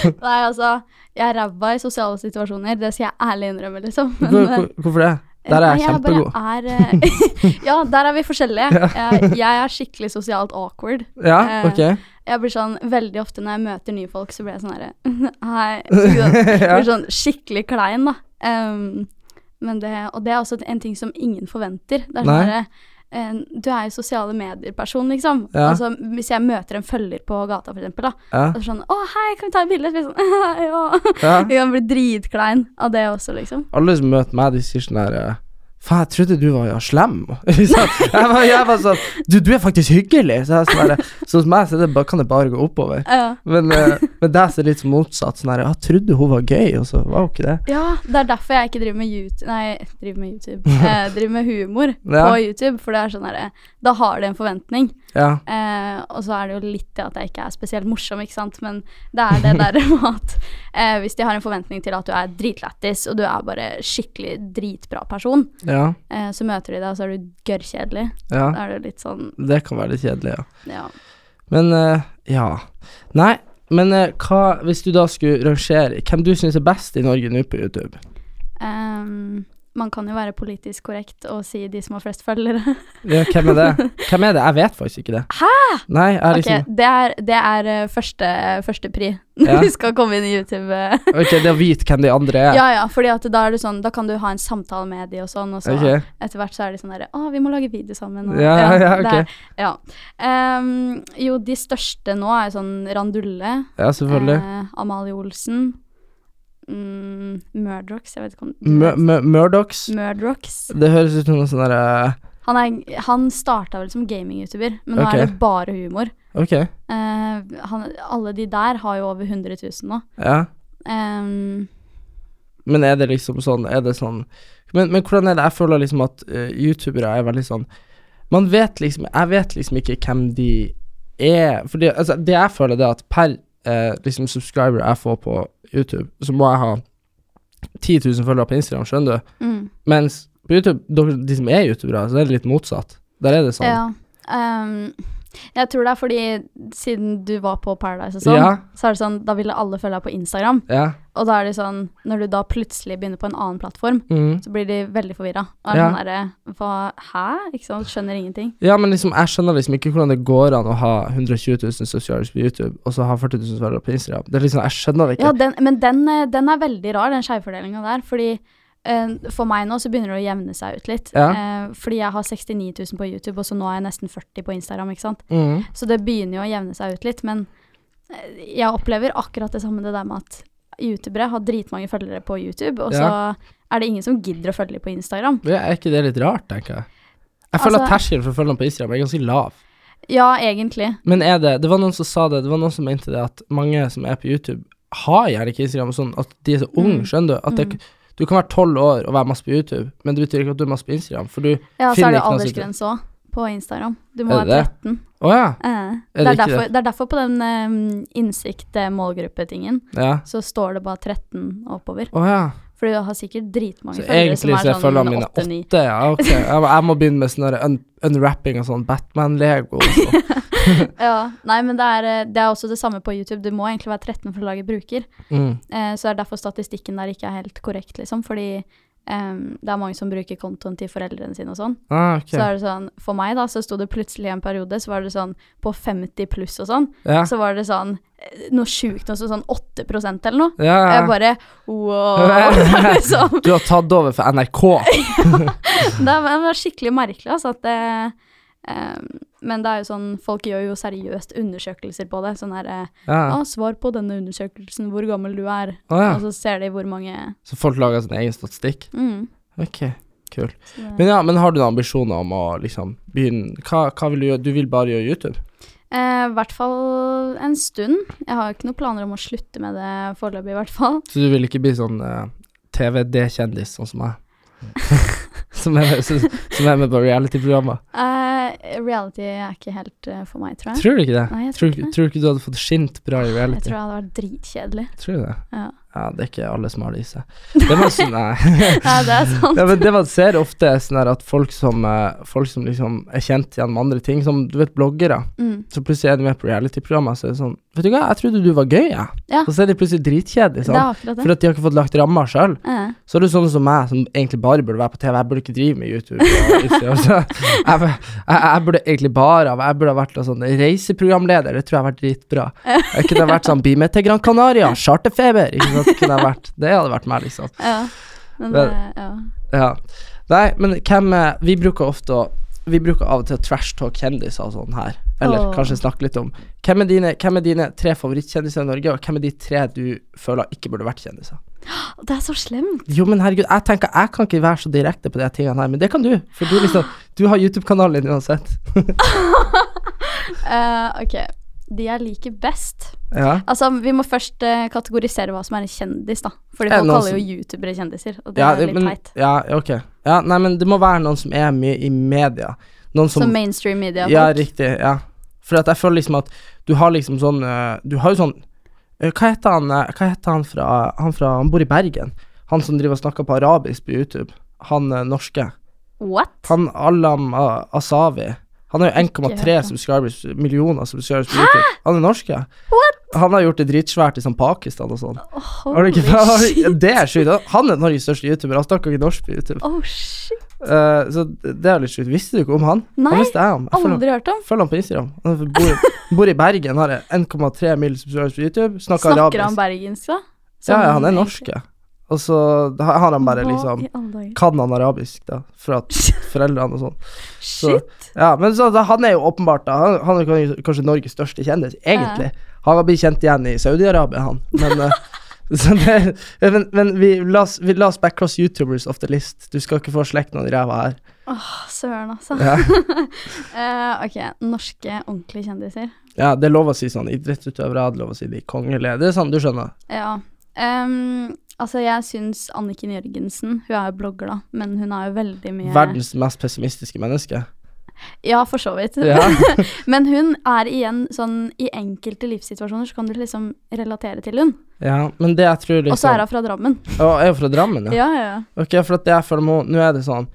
Nei, altså, jeg er ræva i sosiale situasjoner, det skal jeg ærlig innrømme, liksom. Men, Hvor, hvor, hvorfor det? Der er jeg kjempegod. er, eh, ja, der er vi forskjellige. Jeg, jeg er skikkelig sosialt awkward. Ja, eh, ok. Jeg blir sånn, Veldig ofte når jeg møter nye folk, så blir jeg sånn herre Hei. Blir sånn skikkelig klein, da. Um, men det, og det er også en ting som ingen forventer. Det er sånn herre Du er jo sosiale medier-person, liksom. Ja. Altså, hvis jeg møter en følger på gata, for eksempel, da, Ja. og så sånn 'Å, hei, kan vi ta et bilde?' Så blir sånn ja. Ja. Jeg kan bli dritklein av det også, liksom. Alle som møter meg, de sier sånn her Faen, jeg trodde du var ja, slem. Jeg, var, jeg var sånn Du, du er faktisk hyggelig. Så, jeg, sånn der, så hos meg så det, bare- kan det bare gå oppover. Ja. Men, uh, men der så er det litt sånn motsatt. Sånn her, jeg trodde hun var gøy, og så var hun ikke det. Ja, det er derfor jeg ikke driver med YouTube Nei, driver med YouTube. Eh, driver med humor Ja. på YouTube, for det er sånn herre Da har de en forventning. Ja. Eh, og så er det jo litt det at jeg ikke er spesielt morsom, ikke sant, men det er det der med at eh, hvis de har en forventning til at du er dritlættis, og du er bare skikkelig dritbra person, Ja. Eh, så møter de deg, og så er du gørrkjedelig. ja. Da er det litt sånn Det kan være litt kjedelig, ja. Ja. Men eh, ja. Nei, men eh, hva hvis du da skulle rangere Hvem du syns er best i Norge nå på YouTube? Ehm, man kan jo være politisk korrekt og si de som har flest følgere. Ja, hvem er det? Hvem er det? Jeg vet faktisk ikke det. Hæ?! Nei, jeg er Ok, liksom det er, det er eh, første, første pri Ja. når du skal komme inn i YouTube. eh. Ok, det å vite hvem de andre er. Ja, ja, fordi at da er det sånn Da kan du ha en samtale med de og sånn, og så okay. etter hvert så er de sånn derre Å, vi må lage video sammen. Og, Ja, ja, ja, ok. ja. Um, jo, de største nå er sånn Randulle. Ja, selvfølgelig. eh, Amalie Olsen. Mm, Murdrocks, jeg vet ikke om du Mur- vet. Mur- Murdochs. Murdrocks. Det høres ut som noe sånn derre Han, er, han starta vel som gaming-youtuber, men nå okay. er det bare humor. Ok, Uh, han, alle de der har jo over 100 000 nå. ja. Um, Men er det liksom sånn det sånn Men, men hvordan er det? Jeg føler liksom at uh, youtubere er veldig sånn Man vet liksom Jeg vet liksom ikke hvem de er Fordi altså, det jeg føler, det er at per eh, liksom subscriber jeg får på YouTube, så må jeg ha 10 000 følgere på Instagram, skjønner du? mm, Mens på YouTube, de som er youtubere, så er det litt motsatt. Der er det sånn. Ja. ehm, jeg tror det er fordi siden du var på Paradise og sånn, Ja. så er det sånn Da ville alle følge deg på Instagram. Ja. Og da er det sånn Når du da plutselig begynner på en annen plattform, Mm. så blir de veldig forvirra. Og er Ja. sånn derre Hva Hæ? Ikke sant? Skjønner ingenting. Ja, men liksom, jeg skjønner liksom ikke hvordan det går an å ha 120 000 subscribers på YouTube, og så ha 40 000 svarere på Instagram. Det er liksom, jeg skjønner det ikke. Ja, den, men den, eh, den er veldig rar, den skjevfordelinga der. Fordi for meg nå så begynner det å jevne seg ut litt. Ja. Eh, fordi jeg har 69 000 på YouTube, og så nå er jeg nesten 40 på Instagram, ikke sant. Mm. Så det begynner jo å jevne seg ut litt, men eh, jeg opplever akkurat det samme det der med at youtubere har dritmange følgere på YouTube, og så er det ingen som gidder å følge dem på Instagram. Ja, Er ikke det litt rart, tenker jeg? Jeg føler Altså- at terskelen for å følge dem på Instagram er ganske lav. Ja, egentlig. Men er det Det var noen som sa det, det var noen som mente det at mange som er på YouTube, har gjerne ikke Instagram sånn, at de er så unge, Mm. skjønner du? At det, du kan være tolv år og være masse på YouTube, men det betyr ikke at du er masse på Instagram, for du Ja, så finner er det aldersgrense òg på Instagram. Du må Er være det det? 13. Å ja. Eh, Er det, er derfor, det? er derfor på den um, innsikt-målgruppe-tingen Ja. så står det bare 13 oppover. Oh, ja. For du har sikkert dritmange følgere som egentlig så er er følgerne sånn mine 8-9. ja. Ok. Jeg, må- jeg må begynne med sånn un unwrapping av sånn Batman-lego. Ja, nei, men det er, eh, det er også det samme på YouTube. Du må egentlig være 13 for å lage bruker. Mm. Eh, så det er derfor statistikken der ikke er helt korrekt, liksom. Fordi em, det er mange som bruker kontoen til foreldrene sine og sånn. Ah, okay. Så er det sånn, for meg da, så sto det plutselig en periode, så var det sånn på 50 pluss og sånn, Ja. så var det sånn eh, noe sjukt, noe sånn 8 eller noe. Ja, Jeg bare wow, liksom. Du har tatt over for NRK. Det var, det var skikkelig merkelig, altså. At det, em, men det er jo sånn, folk gjør jo seriøst undersøkelser på det. Sånn her eh, Ja. Svar på denne undersøkelsen, hvor gammel du er. Å ja. Og så ser de hvor mange Så folk lager sin egen statistikk? mm, Ok, kul. Men ja, men har du noen ambisjoner om å liksom begynne Hva, hva vil du gjøre? Du vil bare gjøre YouTube? Eh, I hvert fall en stund. Jeg har ikke noen planer om å slutte med det foreløpig, i hvert fall. Så du vil ikke bli sånn eh, TVD-kjendis, sånn som meg? som, er, som, er med på reality-programmer? Uh, reality er ikke helt uh, for meg, tror jeg. Tror du ikke det? Nei, jeg tror tror, ikke det. tror du ikke du hadde fått skint bra i reality? Jeg tror jeg hadde vært dritkjedelig. Tror du det? Ja. Ja, det er ikke alle som har det i seg. Det var sånn, nei. Nei, det er sant. ja, men det man ser ofte, er sånn at folk som, eh, folk som liksom er kjent gjennom andre ting, som du vet, bloggere, Mm. så plutselig er de med på reality-programmer, så er det sånn Vet du hva, jeg trodde du var gøy, jeg. Ja. Og så er de plutselig dritkjedelige, sånn. For at de har ikke fått lagt rammer sjøl. Så er det sånne som meg, som egentlig bare burde være på TV. Jeg burde ikke drive med YouTube. Og jeg, jeg, jeg burde egentlig bare Jeg burde ha vært sånn reiseprogramleder. Det tror jeg har vært dritbra. Jeg kunne ha vært sånn Bli med til Gran Canaria, charterfeber. Sant? Kunne jeg vært, det hadde vært meg, liksom. Ja. Men det, ja. Ja. Nei, men hvem er Vi bruker ofte å Vi bruker av og til å trash-talk kjendiser og sånn her. Eller oh. kanskje snakke litt om hvem er, dine, hvem er dine tre favorittkjendiser i Norge, og hvem er de tre du føler ikke burde vært kjendiser? Det er så slemt. Jo, men herregud, jeg tenker jeg kan ikke være så direkte på de tingene her, men det kan du. For du liksom Du har YouTube-kanalen din uansett. uh, ok. De jeg liker best Ja. Altså, vi må først uh, kategorisere hva som er en kjendis, da. Fordi folk noen kaller jo som- youtubere kjendiser, og det ja, er litt men, teit. Ja, ok. Ja, nei, men det må være noen som er mye i media. Noen som Som mainstream media. Ja, riktig. Ja. For at jeg føler liksom at du har liksom sånn eh, Du har jo sånn Hva heter han eh, Hva heter han fra Han fra Han bor i Bergen. Han som driver og snakker på arabisk på YouTube. Han eh, norske. What? Han Alam Asavi. Asawi. Han har jo 1,3 hørt om. subscribers, millioner subscribers på YouTube. Han er norske. Han har gjort det dritsvært i sånn Pakistan og sånn. Har det. Det er sjukt. Han er Norges største YouTuber. Han snakker ikke norsk på YouTube. Oh shit. Eh, så det er litt sjukt. Visste du ikke om han? Nei, han visste jeg om. Jeg Aldri hørt om. Følg han på Instagram. Han bor, bor i Bergen, har 1,3 mill. subscribers på YouTube. Snakker, Snakker arabisk. han bergensk, da? ja, ja, han er norsk. ja. Og så har han bare liksom? Kan han arabisk, da? Fra foreldrene og sånn. Så, Shit. ja, men så, da, han er jo åpenbart da Han, han er kanskje- Norges største kjendis, egentlig. Han har blitt kjent igjen i Saudi-Arabia, han. Men, så det, men, men vi, la oss, vi la oss backcross YouTubers of the list. Du skal ikke få slekt noen ræva her. Åh, søren, altså. Ja. uh, ok, norske ordentlige kjendiser. ja, det er lov å si sånn idrettsutøvere, det er lov å si de kongelige. Det er sånn, du skjønner. Ja. Um, altså, jeg syns Anniken Jørgensen Hun er jo blogger, da, men hun er jo veldig mye Verdens mest pessimistiske menneske. Ja, for så vidt. Ja. men hun er igjen sånn I enkelte livssituasjoner så kan du liksom relatere til hun. ja, men det jeg tror liksom Og så er hun fra Drammen. Å, er hun fra Drammen, ja? Ja, ja, ja. Ok, for at det jeg føler må Nå er det sånn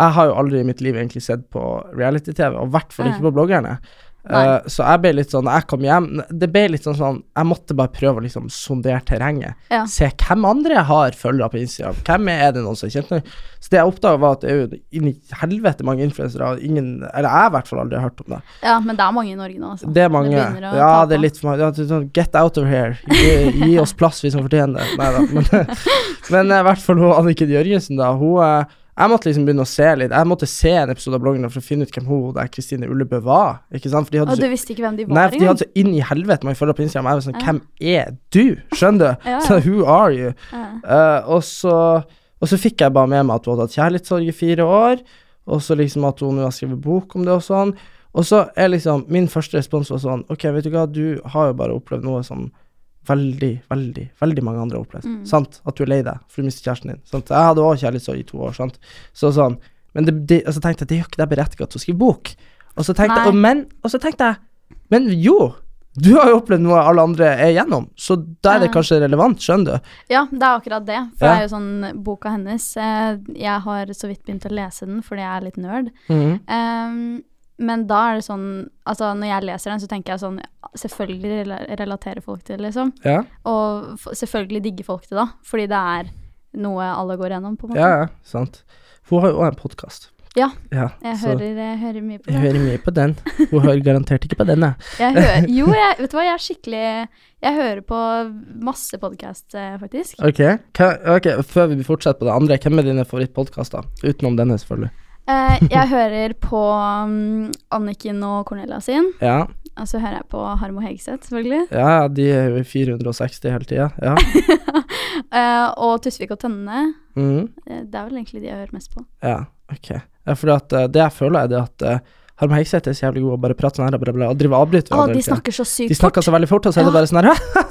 Jeg har jo aldri i mitt liv egentlig sett på reality-TV, og i hvert fall ikke på bloggerne. Eh, så jeg ble litt sånn Jeg kom hjem Det ble litt sånn sånn Jeg måtte bare prøve å liksom sondere terrenget. Ja. Se hvem andre jeg har følgere på Instagram. Hvem er det noen som er kjent med? Så det jeg oppdaga, var at det er jo inni helvete mange influensere, ingen Eller jeg har i hvert fall aldri hørt om det. ja, men det er mange i Norge nå, altså. Det er mange. Det ja, det er litt for mange. Ja, sånn, Get out of here. Gi, gi oss plass, vi som fortjener det. Nei da. Men, men eh, i hvert fall hun Anniken Jørgensen, da. Hun eh, Jeg måtte liksom begynne å se litt. Jeg måtte se en episode av bloggen for å finne ut hvem hun der Kristine Ullebø var. Ikke sant? For de hadde Og du så, visste ikke hvem de var nei, for de hadde så inn i helvete mange følgere på Instagram. Jeg var sånn Ja. Hvem er du? Skjønner du? Ja. Så who are you? Ja. Uh, og, så, og så fikk jeg bare med meg at hun hadde hatt kjærlighetssorg i fire år, og så liksom at hun nå har skrevet bok om det og sånn. Og så er liksom min første respons var sånn Ok, vet du hva, du har jo bare opplevd noe som veldig, veldig, veldig mange andre har opplevd. Mm. Sant? At du er lei deg for du mister kjæresten din. Sant? Jeg hadde også kjærlighetssorg i to år, sant. Så sånn Men det, det, og så tenkte jeg det er jo ikke deg berettiget til å skrive bok. Og så tenkte og, men, og så tenkte jeg Men jo! Du har jo opplevd noe alle andre er igjennom, så da er det kanskje relevant, skjønner du? Ja, det er akkurat det. For Ja. det er jo sånn boka hennes eh, Jeg har så vidt begynt å lese den fordi jeg er litt nerd. Mm. Ehm, men da er det sånn Altså, når jeg leser den, så tenker jeg sånn Selvfølgelig relaterer folk til det, liksom. Ja. Og selvfølgelig digger folk det, da. Fordi det er noe alle går gjennom, på en måte. Ja, ja, sant. Hun har jo òg en podkast. Ja, ja Jeg hører, jeg hører mye på jeg hører mye på den. Hun hører garantert ikke på den, Jeg hører, jo, jeg, vet du hva, jeg er skikkelig Jeg hører på masse podkast, faktisk. Okay. hva, ok, før vi fortsetter på det andre, hvem er dine favorittpodkaster? Utenom denne, selvfølgelig. Eh, jeg hører på um, Anniken og Cornelia sin. Ja, Og så hører jeg på Harmo Hegseth, selvfølgelig. ja de er jo i 460 hele tida. Ja. Eh, og Tusvik og Tønne. Mhm. Eh, det er vel egentlig de jeg hører mest på. ja, ok. Ja, for det jeg føler, er det at uh, Harm Hegseth er så jævlig god og bare prater sånn her og bla, bla, og driver og avbryter hverandre de snakker så sykt De snakker så veldig fort, og så er det bare sånn her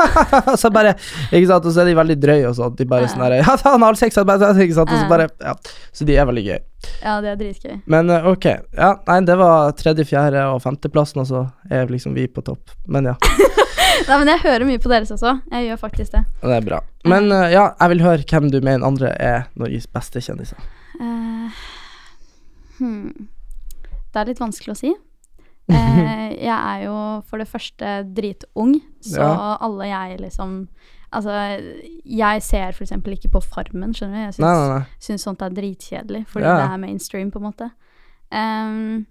Og så bare, ikke sant, og så er de veldig drøye og sånn. De bare sånn her Ja, han har sex, ikke sant, og så bare Ja. Så de er veldig gøy. Ja, det er dritgøy. Men eh, ok, ja, nei, det var tredje, fjerde og femteplassen, og så er liksom vi på topp. Men ja, Nei, men jeg hører mye på deres også. Jeg gjør faktisk det. det er bra. Men eh, ja, jeg vil høre hvem du mener andre er Norges beste kjendiser. Uh, hmm. Det er litt vanskelig å si. Eh, jeg er jo for det første dritung, så Ja. alle jeg liksom Altså, jeg ser eksempel ikke på Farmen, skjønner du. Jeg syns, Nei, nei, nei. syns sånt er dritkjedelig, fordi Ja. det er mainstream, på en måte. Um,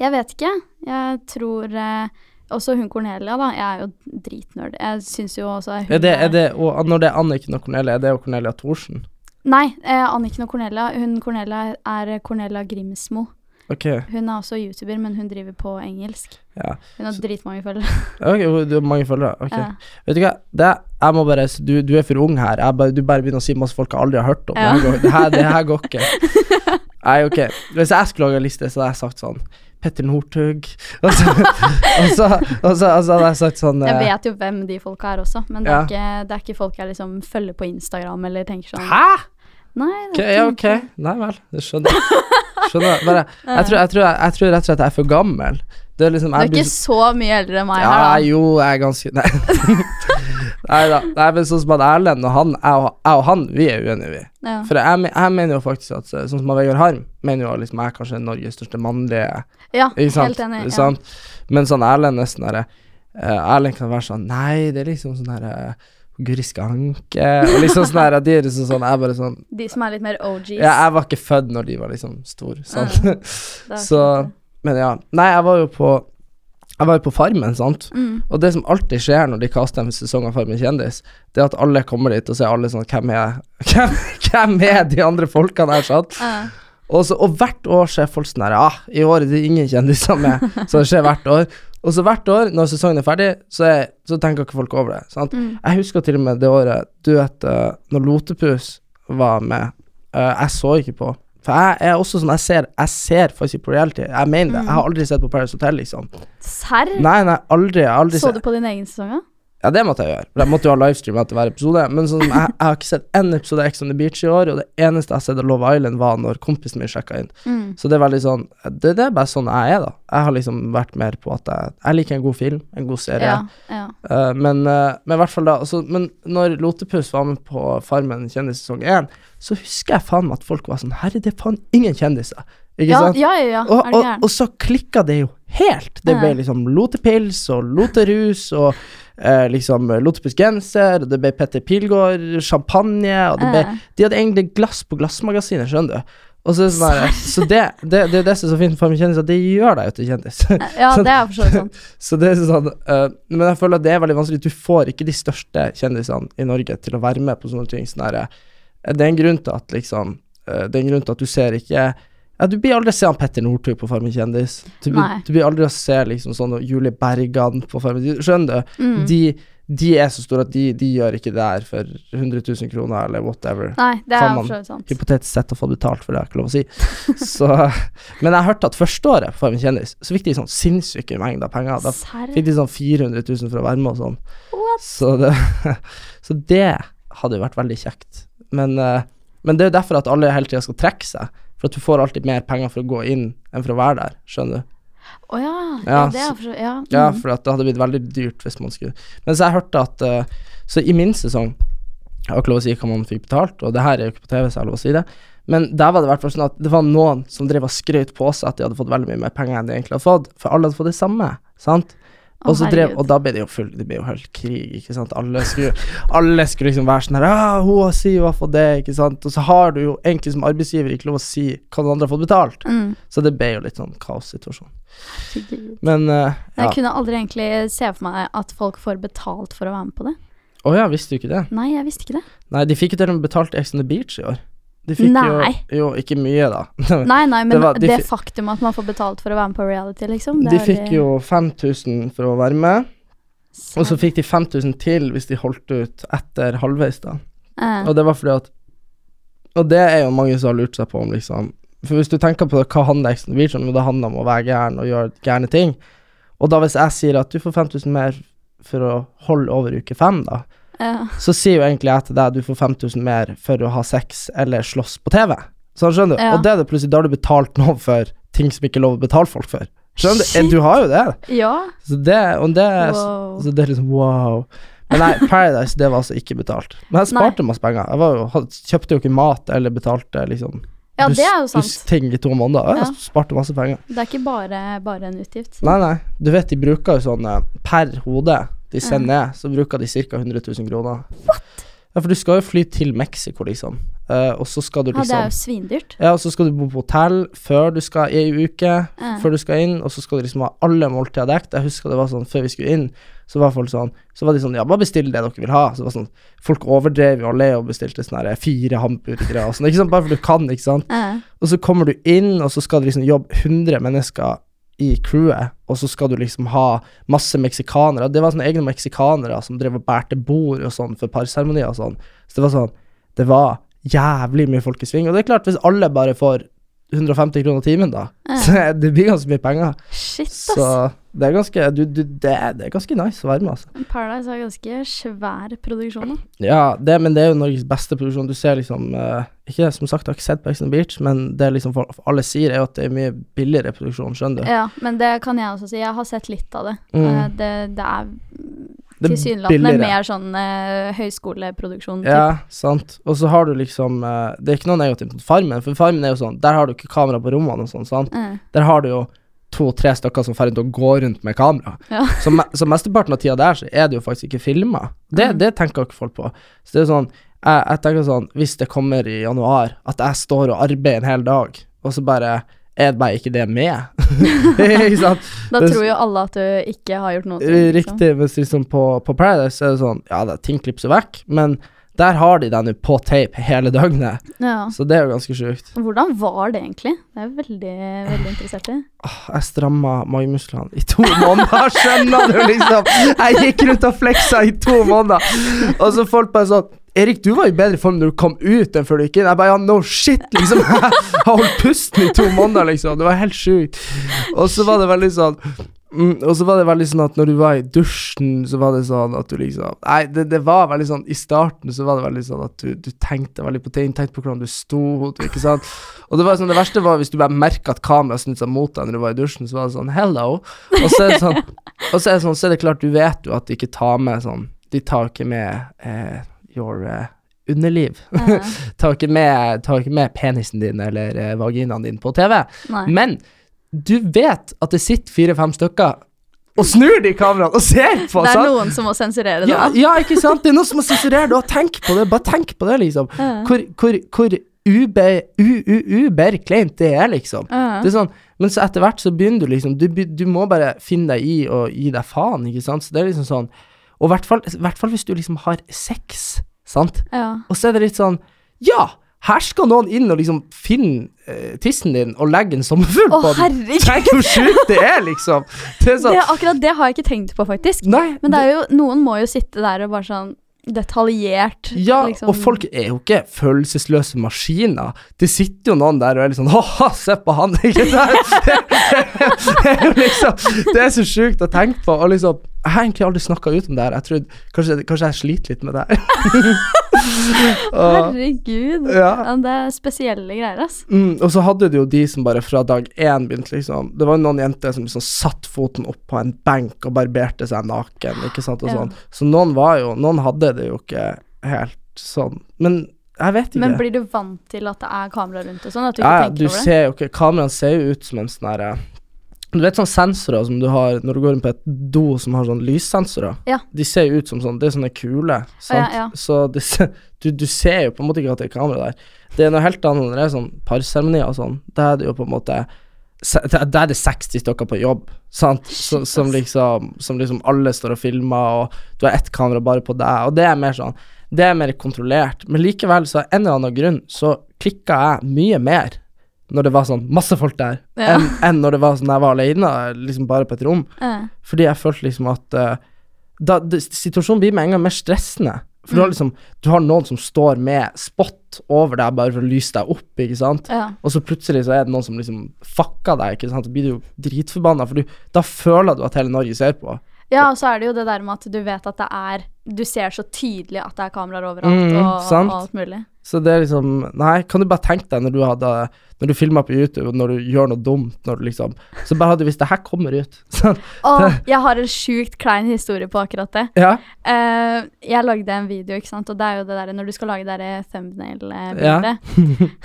jeg vet ikke. Jeg tror uh, Også hun Cornelia, da. Jeg er jo dritnerd. Jeg syns jo også hun Er det, er det, og når det er Anniken og Cornelia, er det jo Cornelia Thorsen? Nei, eh, Anniken og Cornelia. Hun Cornelia er Cornelia Grimsmo. Ok, Hun er også YouTuber, men hun driver på engelsk. ja. Hun har Så- dritmange følgere. Ok, du har mange følgere. Ok. Ja. Vet du hva, det, jeg må bare Du, du er for ung her. Bare, du bare begynner å si masse folk jeg aldri har hørt om. Ja. Det, her går, det, her, det her går ikke. Nei, ok. Hvis jeg skulle lage en liste, så hadde jeg sagt sånn Petter Northug. Og så, og så, og så, og så hadde jeg sagt sånn Jeg eh, vet jo hvem de folka er også, men det Ja. er, ikke, det er ikke folk jeg liksom følger på Instagram eller tenker sånn Hæ?! Nei, Ok, det er ja, ok. Nei vel. Det skjønner jeg. Skjønner jeg. Bare, jeg, tror, jeg, tror, jeg, tror rett og slett jeg er for gammel. Det er liksom Du er blir ikke så mye eldre enn meg Ja, her, da. jo, jeg er ganske Nei. Nei da. Nei, men sånn som at Erlend og han, jeg og, og han, vi er uenige, vi. Ja. For jeg, jeg mener jo faktisk at eh, Sånn som Vegard Harm mener jo at liksom jeg er kanskje Norges største mannlige ja, helt enig. Ja. Men sånn Erlend nesten er, uh, Erlend kan være sånn Nei, det er liksom sånn derre Guri Skanke Og liksom sånn her De er liksom sånn Jeg bare sånn De som er litt mer OGs. ja, Jeg var ikke født når de var liksom store, sånn. det er så. Men ja. Nei, jeg var jo på Jeg var jo på Farmen, sant? Mm. Og det som alltid skjer når de kaster en sesong av Farmen kjendis, det er at alle kommer dit og så er alle sånn Hvem er Hvem, hvem er de andre folkene her, sant? Ja. Og, så, og hvert år så er folk sånn her ah, I år er det ingen kjendiser med. Så det skjer hvert år. Og så hvert år, når sesongen er ferdig, så, er, så tenker ikke folk over det. Sant? Mm. Jeg husker til og med det året Du vet, uh, når Lotepus var med Uh, Jeg så ikke på. For jeg er også sånn Jeg ser, jeg ser faktisk på reality. Jeg mener det. Mm. Jeg har aldri sett på Paris Hotel, liksom. Serr? Nei, nei, aldri. Aldri Så du på din egen sesong, da? Ja, det måtte jeg gjøre. For jeg måtte jo ha livestream etter hver episode. Men sånn, jeg, jeg har ikke sett én episode av Ex on the Beach i år, og det eneste jeg har sett av Love Island, var når kompisen min sjekka inn. Mm. Så det er veldig sånn det, det er bare sånn jeg er, da. Jeg har liksom vært mer på at jeg, jeg liker en god film, en god serie. Ja, ja. Uh, men, uh, men i hvert fall da altså, Men når Lotepus var med på Farmen kjendis sesong én, så husker jeg faen meg at folk var sånn Herre, det er faen ingen kjendiser. Ikke Ja, sant? ja, ja, ja. Og, og, og så klikka det jo helt. Det ble liksom lotepils og loterus og eh, liksom lotepus genser, og det ble Petter Pilgaard, champagne, det ble Ja. De hadde egentlig glass på Glassmagasinet, skjønner du. Og så, sånn så det, det, det er det som er så fint for Farmen kjendis, at det gjør deg jo til kjendis. Ja, det er for så så det er sånn uh, Men jeg føler at det er veldig vanskelig. Du får ikke de største kjendisene i Norge til å være med på sånne ting. Sånn her, eh, det er en grunn til at liksom uh, Det er en grunn til at du ser ikke ja, Du blir aldri å se han Petter Northug på Farmen kjendis. Du, du blir aldri å se liksom sånn Julie Bergan på Farmen Skjønner du? Mm. De, de er så store at de, de gjør ikke det her for 100 000 kroner eller whatever. Nei, det er man sant. Hypotetisk sett å få betalt for det, er ikke lov å si. Så, men jeg hørte at første året på Farmen kjendis, så fikk de sånn sinnssyke mengder penger. Da fikk de sånn 400 000 for å være med og sånn. Så det, så det hadde vært veldig kjekt. Men, eh, men det er jo derfor at alle hele tida skal trekke seg. For at du får alltid mer penger for å gå inn enn for å være der, skjønner du. Å ja. Ja, ja. Det er for ja. Ja. Ja, mm. for at det hadde blitt veldig dyrt hvis man skulle Men så jeg hørte at uh, Så i min sesong Jeg har ikke lov å si hva man fikk betalt, og det her er jo ikke på TV, så jeg har lov å si det. Men der var det i hvert fall sånn at det var noen som drev og skrøt på seg at de hadde fått veldig mye mer penger enn de egentlig hadde fått, for alle hadde fått det samme, sant? Og så drev, og da ble det jo full Det ble jo helt krig, ikke sant. Alle skulle, alle skulle liksom være sånn her ah, 'Hun sier hun har fått det', ikke sant. Og så har du jo egentlig som arbeidsgiver ikke lov å si hva den andre har fått betalt. Mm. Så det ble jo litt sånn kaossituasjon. Men uh, ja. Jeg kunne aldri egentlig se for meg at folk får betalt for å være med på det. Å ja, visste du ikke det? Nei, jeg visste ikke det. Nei, de fikk jo til og med betalt Ex on the Beach i år. De fikk Nei. jo Jo, ikke mye, da. Nei, nei, men Det det, var- de det faktum at man får betalt for å være med på reality, liksom det De fikk jo 5000 for å være med, og så fikk de 5000 til hvis de holdt ut etter halvveis, da. Eh, Og det var fordi at Og det er jo mange som har lurt seg på om, liksom For hvis du tenker på hva handler Ex on om, det handler om å være gæren og gjøre gærne ting. Og da hvis jeg sier at du får 5000 mer for å holde over uke fem, da, eh, så sier jo egentlig til deg du får 5000 mer for å ha sex eller slåss på TV. Sånn, skjønner du? Ja. Og det er det plutselig, da har du betalt noe for ting som ikke er lov å betale folk for. Skjønner du? Eh, Shit. Du har jo det. ja. Så det, og det Wow. Så det er liksom wow. Men nei, Paradise, det var altså ikke betalt. Men jeg sparte masse penger. Jeg var jo, had- kjøpte jo ikke mat eller betalte liksom ja, det er jo sant. bussting i to måneder. Jeg Ja. sparte masse penger. Det er ikke bare, bare en utgift. Nei, nei. Du vet, de bruker jo sånn eh, per hode de sender ned, så bruker de ca. 100 000 kroner. What? Ja, for du skal jo fly til Mexico, liksom. Uh, og så skal du liksom Ja, det er liksom jo svindyrt. Ja, og så skal du bo på hotell før du skal i ei uke, Ja. før du skal inn, og så skal du liksom ha alle måltider dekt. Jeg husker det var sånn før vi skulle inn, så var folk sånn Så var de sånn Ja, bare bestill det dere vil ha. Så det var sånn Folk overdrev jo alle og bestilte sånn her fire hamburgere og sånn, ikke sant, bare for du kan, ikke sant. Ja. Og så kommer du inn, og så skal det liksom jobbe 100 mennesker i crewet, og så skal du liksom ha masse meksikanere. Det var sånne egne meksikanere som drev og bærte bord og sånn for parseremonier og sånn. Så det var sånn Det var jævlig mye folk i sving. Og det er klart, hvis alle bare får 150 kroner timen, da, Ja. så det blir ganske mye penger. Shit, Så det er ganske du, du, det, er, det er ganske nice å være med, altså. Paradise har ganske svær produksjon, da. Ja, det, men det er jo Norges beste produksjon. Du ser liksom uh, Ikke som sagt, jeg har ikke sett på Ex Beach, men det liksom for, alle sier, er jo at det er mye billigere produksjon, skjønner du? Ja, men det kan jeg også si. Jeg har sett litt av det. Mm. Uh, Det, Det er tilsynelatende mer sånn uh, høyskoleproduksjon. typ. Ja, sant. Og så har du liksom uh, Det er ikke noe negativt mot Farmen, for Farmen er jo sånn Der har du ikke kamera på rommene og sånn, sant. Mm. Der har du jo to-tre stykker som får å gå rundt med kamera. Ja. Så, me så mesteparten av tida der så er det jo faktisk ikke filma. Det, Mm. det tenker ikke folk på. Så det er sånn jeg, jeg tenker sånn Hvis det kommer i januar, at jeg står og arbeider en hel dag, og så bare er bare ikke det med. ikke sant? Da tror jo alle at du ikke har gjort noe. Liksom. Riktig, mens liksom på, på Paradise er det sånn Ja, det, ting klipser vekk, men der har de den jo på tape hele døgnet, Ja. så det er jo ganske sjukt. Hvordan var det egentlig? Det er jeg veldig, veldig interessert i. Jeg stramma magemusklene i to måneder, skjønner du, liksom? Jeg gikk rundt og fleksa i to måneder, og så folk bare sånn Erik, du var i bedre form når du kom ut enn før du gikk inn. Jeg bare ja, no shit, liksom. Jeg har holdt pusten i to måneder, liksom. Det var helt sjukt. Og så var det veldig sånn mm, Og så var det veldig sånn at når du var i dusjen, så var det sånn at du liksom Nei, det, det var veldig sånn I starten så var det veldig sånn at du, du tenkte veldig på ting, tenkte på hvordan du sto, ikke sant. Og det var sånn, det verste var hvis du bare merka at kameraet snudde seg mot deg når du var i dusjen, så var det sånn hello. Og så er det sånn, og så er det sånn, så er det klart, du vet jo at de ikke tar med sånn De tar ikke med eh, your uh, underliv. ta, ikke med, ta, ikke med penisen din eller uh, vaginaen din på TV. nei. Men du vet at det sitter fire-fem stykker og snur de kameraene og ser på. Det er sant? noen som må sensurere det. Ja, ja, ikke sant? Det er noen som må sensurere det, og tenk på det. Bare tenk på det, liksom. Eh, Hvor, hvor, hvor ube, u, u, uber kleint det er, liksom. eh. Det er sånn, men så etter hvert så begynner du liksom Du, du må bare finne deg i og gi deg faen, ikke sant. Så det er liksom sånn Og i hvert fall, hvert fall hvis du liksom har sex, sant. Ja. Og så er det litt sånn Ja, her skal noen inn og liksom finne eh, tissen din og legge en sommerfugl på den. Tenk hvor sjukt det er, liksom. Det er sånn Det, akkurat det har jeg ikke tenkt på, faktisk. Nei, Men det er jo, noen må jo sitte der og bare sånn detaljert Ja, liksom. og folk er jo ikke følelsesløse maskiner. Det sitter jo noen der og er litt sånn Haha, se på han! Ikke sant? Det er jo liksom Det er så sjukt å tenke på. Og liksom Jeg har egentlig aldri snakka ut om det her. Jeg tror kanskje, kanskje jeg sliter litt med det her. Herregud. Ja. Det er spesielle greier, ass. mm, og så hadde du jo de som bare fra dag én begynte liksom Det var noen jenter som liksom satt foten opp på en benk og barberte seg naken, ikke sant, og Ja. sånn. Så noen var jo Noen hadde det jo ikke helt sånn. Men jeg vet ikke. Men blir du vant til at det er kamera rundt og sånn? At du ikke ja, tenker du over det? ser jo ikke Kameraene ser jo ut som en sånn herre Du vet sånne sensorer som du har når du går inn på et do som har sånne lyssensorer? Ja. De ser jo ut som sånn Det er sånne kuler, sant? ja. ja. Så det, du, du ser jo på en måte ikke at det er kamera der. Det er noe helt annet når det er sånn parseremonier og sånn. Da er det jo på en måte da er det 60 stykker på jobb, sant? Som, som, liksom, som liksom alle står og filmer, og du har ett kamera bare på deg, og det er mer sånn Det er mer kontrollert. Men likevel, så av en eller annen grunn, så klikka jeg mye mer når det var sånn masse folk der, Ja. enn en når det var sånn jeg var alene, liksom bare på et rom. Ja. Fordi jeg følte liksom at uh, da, det, Situasjonen blir med en gang mer stressende. For du har Mm. liksom Du har noen som står med spot over deg bare for å lyse deg opp, ikke sant. ja. Og så plutselig så er det noen som liksom fucker deg, ikke sant. Da blir du jo dritforbanna, for du, da føler du at hele Norge ser på. ja, og så er det jo det der med at du vet at det er Du ser så tydelig at det er kameraer overalt Mm, og, og alt mulig. Så det er liksom Nei, kan du bare tenke deg når du hadde Når du filma på YouTube, og når du gjør noe dumt, når du liksom Så bare hadde hvis det her kommer ut sånn. Å, jeg har en sjukt klein historie på akkurat det. Ja. Uh, jeg lagde en video, ikke sant, og det er jo det der når du skal lage det der thumbnail-bildet.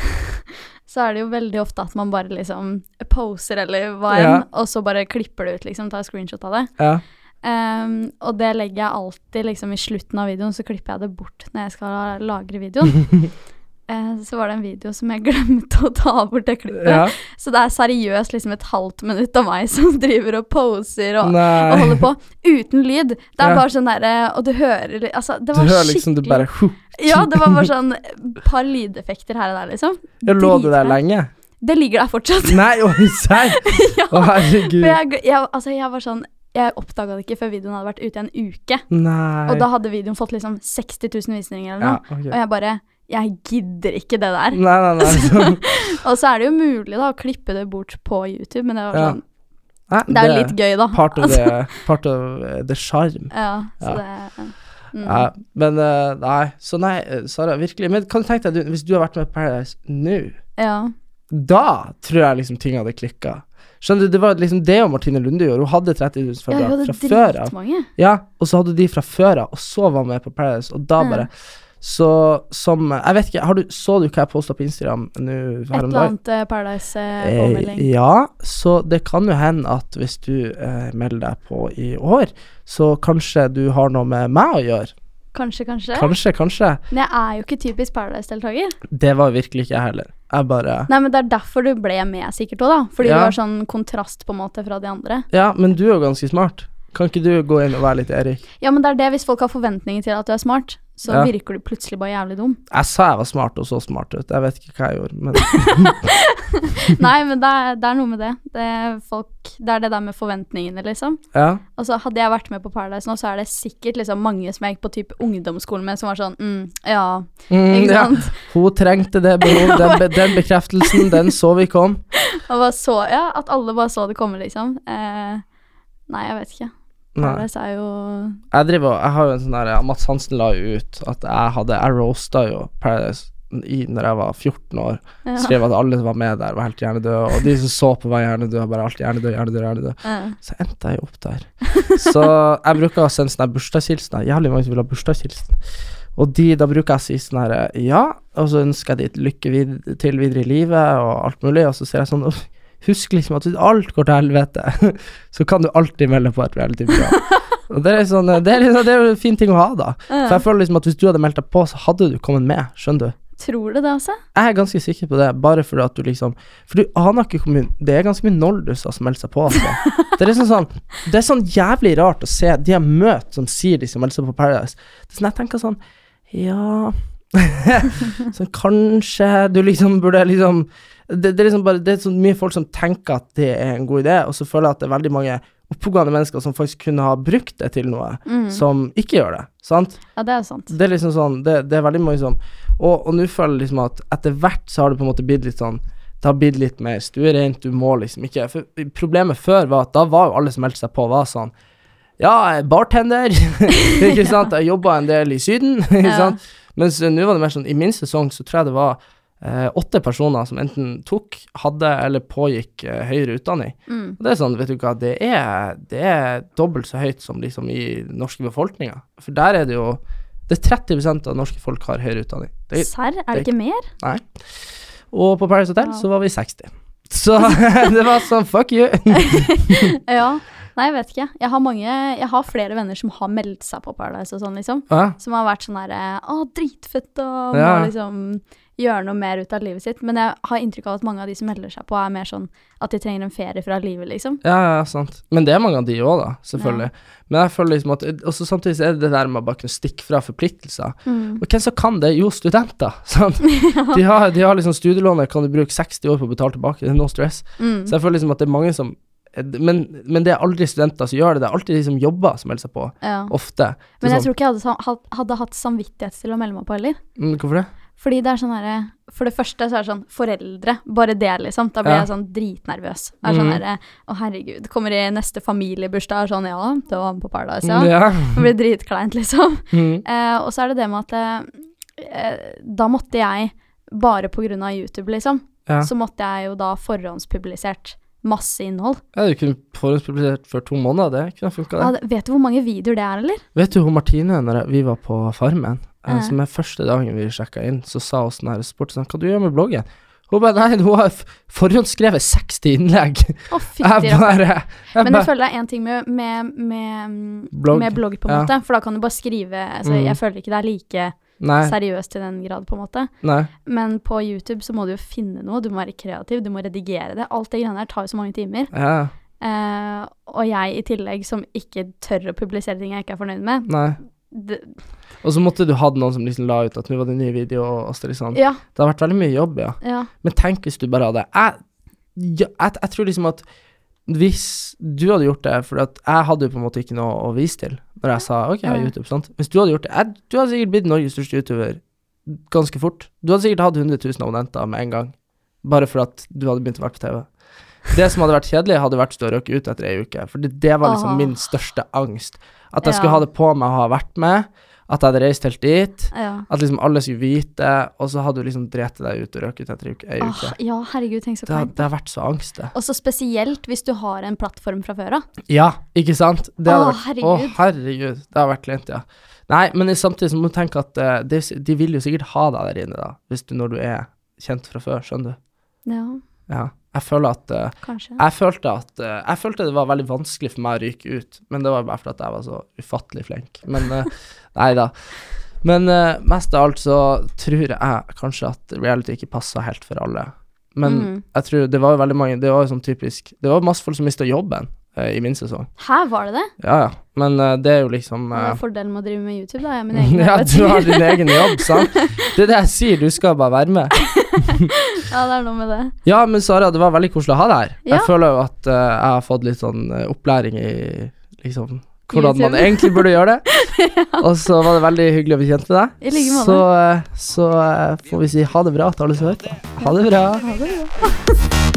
så er det jo veldig ofte at man bare liksom poser eller hva enn, Ja. og så bare klipper det ut, liksom, tar screenshot av det. ja. Ehm, og det legger jeg alltid liksom i slutten av videoen, så klipper jeg det bort når jeg skal lagre videoen. uh, så var det en video som jeg glemte å ta bort det klippet. Ja. Så det er seriøst liksom et halvt minutt av meg som driver og poser og, og holder på. Uten lyd. Det er Ja. bare sånn derre Og du hører Altså, det Du hører liksom du bare. Ja, det var bare sånn et par lydeffekter her og der, liksom. Jeg Lå det der lenge? Det ligger der fortsatt. Nei, oi, serr! ja. Å, herregud. Jeg, jeg, altså, jeg var sånn Jeg oppdaga det ikke før videoen hadde vært ute i en uke. Nei. Og da hadde videoen fått liksom 60 000 visninger eller ja, okay. Og jeg bare Jeg gidder ikke det der. Nei, nei. Sånn. Og så er det jo mulig da å klippe det bort på YouTube, men det var Ja. sånn Nei, Det er litt gøy, da. Part of Altså, the, part of the charm. ja, så Ja. det mm. Ja, men eh, nei. Så nei, eh, Sara, virkelig. Men kan du tenke deg, hvis du har vært med Paradise nå, ja. Da tror jeg liksom ting hadde klikka. Skjønner du, det var liksom det og Martine Lunde gjorde. Hun hadde 30 000 Ja, følgere hun hadde fra før av. Ja, og så hadde de fra før av, og så var hun med på Paradise, og da bare Så som Jeg vet ikke, har du, så du hva jeg posta på Instagram nå Et her om eller annet eh, Paradise-påmelding. Eh, ja, så det kan jo hende at hvis du eh, melder deg på i år, så kanskje du har noe med meg å gjøre. Kanskje, kanskje. Kanskje, kanskje. Men jeg er jo ikke typisk Paradise-deltaker. Det var virkelig ikke jeg heller. Jeg bare Nei, men det er derfor du ble med sikkert òg, da. Fordi Ja. du var sånn kontrast på en måte fra de andre. Ja, men du er jo ganske smart. Kan ikke du gå inn og være litt Erik? Ja, men det er det hvis folk har forventninger til at du er smart, så Ja. virker du plutselig bare jævlig dum. Jeg sa jeg var smart, og så smart ut. Jeg vet ikke hva jeg gjorde, men Nei, men det er, det er noe med det. Det er, folk, det er det der med forventningene, liksom. ja. Altså, hadde jeg vært med på Paradise nå, så er det sikkert liksom mange som jeg gikk på type ungdomsskolen med, som var sånn mm, ja, Mm, ikke ja. Hun trengte det behovet, den, den bekreftelsen, den så vi kom. Og bare så, ja, at alle bare så det komme, liksom. Eh, nei, jeg vet ikke. Paradise er jo Jeg driver Jeg har jo en sånn der Mats Hansen la jo ut at jeg hadde Jeg roasta jo Paradise i når jeg var 14 år. ja. Skrev at alle som var med der, var helt hjernedøde, og de som så på, var hjernedøde. Bare alt hjernedød, hjernedød, hjernedød. Ja. Så endte jeg opp der. Så jeg bruker å sende sånne bursdagshilsener. Jævlig mange som vil ha bursdagshilsen. Og de, da bruker jeg å si sånn her Ja, og så ønsker jeg de lykke vid til videre i livet, og alt mulig, og så sier jeg sånn «Uff, Husk liksom at hvis alt går til helvete, så kan du alltid melde på et reality-program. Og det er sånn Det er, liksom, det er jo en fin ting å ha, da. For jeg føler liksom at hvis du hadde meldt deg på, så hadde du kommet med. Skjønner du? Tror du det, altså? Jeg er ganske sikker på det, bare fordi at du liksom For du aner ikke hvor mye Det er ganske mye nolduser som melder seg på. Altså. Det er liksom sånn Det er sånn jævlig rart å se de jeg møter som sier de skal melde seg på Paradise. Det er sånn jeg tenker sånn Ja Sånn kanskje du liksom burde liksom det, det er liksom bare Det er så mye folk som tenker at det er en god idé, og så føler jeg at det er veldig mange oppegående mennesker som faktisk kunne ha brukt det til noe, Mm. som ikke gjør det. Sant? Ja, det er sant. Det er liksom sånn Det, det er veldig mange som Og, og nå føler jeg liksom at etter hvert så har det på en måte blitt litt sånn Det har blitt litt mer stuereint, du må liksom ikke For problemet før var at da var jo alle som meldte seg på, var sånn Ja, jeg er bartender, ikke sant, jeg jobba en del i Syden, ikke Ja. Mens nå var det mer sånn I min sesong så tror jeg det var åtte personer som enten tok, hadde eller pågikk eh, høyere utdanning. Mm. Og det er sånn, vet du hva, det er, det er dobbelt så høyt som liksom i den norske befolkninga. For der er det jo Det er 30% av norske folk har høyere utdanning. Det, Serr? Er det ikke mer? nei. Og på Paradise Hotel ja. så var vi 60. Så det var sånn, fuck you. Ja. Nei, jeg vet ikke. Jeg har mange Jeg har flere venner som har meldt seg på Paradise og sånn, liksom. Ja, Som har vært sånn herre Å, dritfett, og Ja. må liksom gjøre noe mer ut av livet sitt. Men jeg har inntrykk av at mange av de som melder seg på, er mer sånn at de trenger en ferie fra livet, liksom. ja, ja, sant. Men det er mange av de òg, da, selvfølgelig. Men jeg føler liksom at Og så samtidig er det det der med å bare kunne stikke fra forpliktelser. Mm. Og hvem som kan det? Jo, studenter. Sant? De, har, de har liksom studielånet, kan du bruke 60 år på å betale tilbake, det er no stress. Mm. Så jeg føler liksom at det er mange som men, men det er aldri studenter som gjør det, det er alltid de som jobber som melder seg på. Ja. Ofte. Men jeg sånn, tror ikke jeg hadde, hadde hatt samvittighet til å melde meg på heller. mm, Hvorfor det? Fordi det er sånn herre For det første så er det sånn foreldre, bare det, liksom. Da blir Ja. jeg sånn dritnervøs. Det er sånn herre Å, herregud. Kommer i neste familiebursdag, og sånn Ja, det var med på Paradise, ja. Ja. Det blir dritkleint, liksom. Mm. Eh, og så er det det med at eh, Da måtte jeg, bare på grunn av YouTube, liksom, ja. så måtte jeg jo da forhåndspublisert masse innhold. Ja, du kunne forhåndspublisert for to måneder, det kunne funka, det. Ja, vet du hvor mange videoer det er, eller? Vet du hun Martine, når vi var på Farmen, Ja. som er første dagen vi sjekka inn, så sa hun sånn her spurte sånn, hva du gjør med bloggen? Hun bare nei, hun har forhåndsskrevet 60 innlegg. Å, Jeg fytti rakkeren. Men jeg føler det er én ting med, med, med, Blogg. med blogg, på en Ja. måte. For da kan du bare skrive altså, Mm. Jeg føler ikke det er like Nei. seriøst til den grad, på en måte. Nei. Men på YouTube så må du jo finne noe, du må være kreativ, du må redigere det. Alt det greiene her tar jo så mange timer. Ja. Eh, og jeg i tillegg, som ikke tør å publisere ting jeg ikke er fornøyd med. Nei. Det, Og så måtte du hatt noen som liksom la ut at nå var det ny video og Astrid det sånn. ja, Det har vært veldig mye jobb, ja. ja. Men tenk hvis du bare hadde Jeg, jeg, jeg tror liksom at hvis du hadde gjort det For jeg hadde jo på en måte ikke noe å vise til når jeg sa OK, jeg har YouTube, sant. Hvis du hadde gjort det Du hadde sikkert blitt Norges største YouTuber ganske fort. Du hadde sikkert hatt 100 000 abonnenter med en gang. Bare for at du hadde begynt å være på TV. Det som hadde vært kjedelig, hadde vært å røkke ut etter ei uke. For det, det var liksom min største angst. At jeg Ja. skulle ha det på meg å ha vært med. At jeg hadde reist helt dit. ja. At liksom alle skulle vite, og så hadde du liksom drept deg ut og røket ut etter ei uke. Ah, ja, herregud, tenk så Det, det har vært så angst, det. Og så spesielt hvis du har en plattform fra før av. Ja, ikke sant? Det ah, vært, herregud. Å, herregud. Det har vært kleint, ja. Nei, men samtidig så må du tenke at uh, de, de vil jo sikkert ha deg der inne, da, hvis du, når du er kjent fra før, skjønner du? Ja, Ja. Jeg føler at eh, kanskje. Jeg følte at eh, Jeg følte det var veldig vanskelig for meg å ryke ut, men det var bare fordi jeg var så ufattelig flink. Men uh, nei da. Men eh, mest av alt så tror jeg kanskje at reality ikke passa helt for alle. Men mm. jeg tror det var veldig mange Det var jo sånn typisk Det var masse folk som mista jobben eh, i min sesong. Hæ, var det det? Ja ja, men uh, det er jo liksom eh, er fordelen med å drive med YouTube, da? Jeg har min egen Ja, du har din egen jobb, sant? Det er det jeg sier, du skal bare være med. ja, det er noe med det. Ja, men Sara, det var veldig koselig å ha deg her. Ja. Jeg føler jo at uh, jeg har fått litt sånn eh, opplæring i liksom hvordan man egentlig burde gjøre det. Og så var det veldig hyggelig å bli kjent med deg. I like måte. Så, eh, så eh, får vi si ha det bra til alle som hører på. Ha det bra. Ha det bra.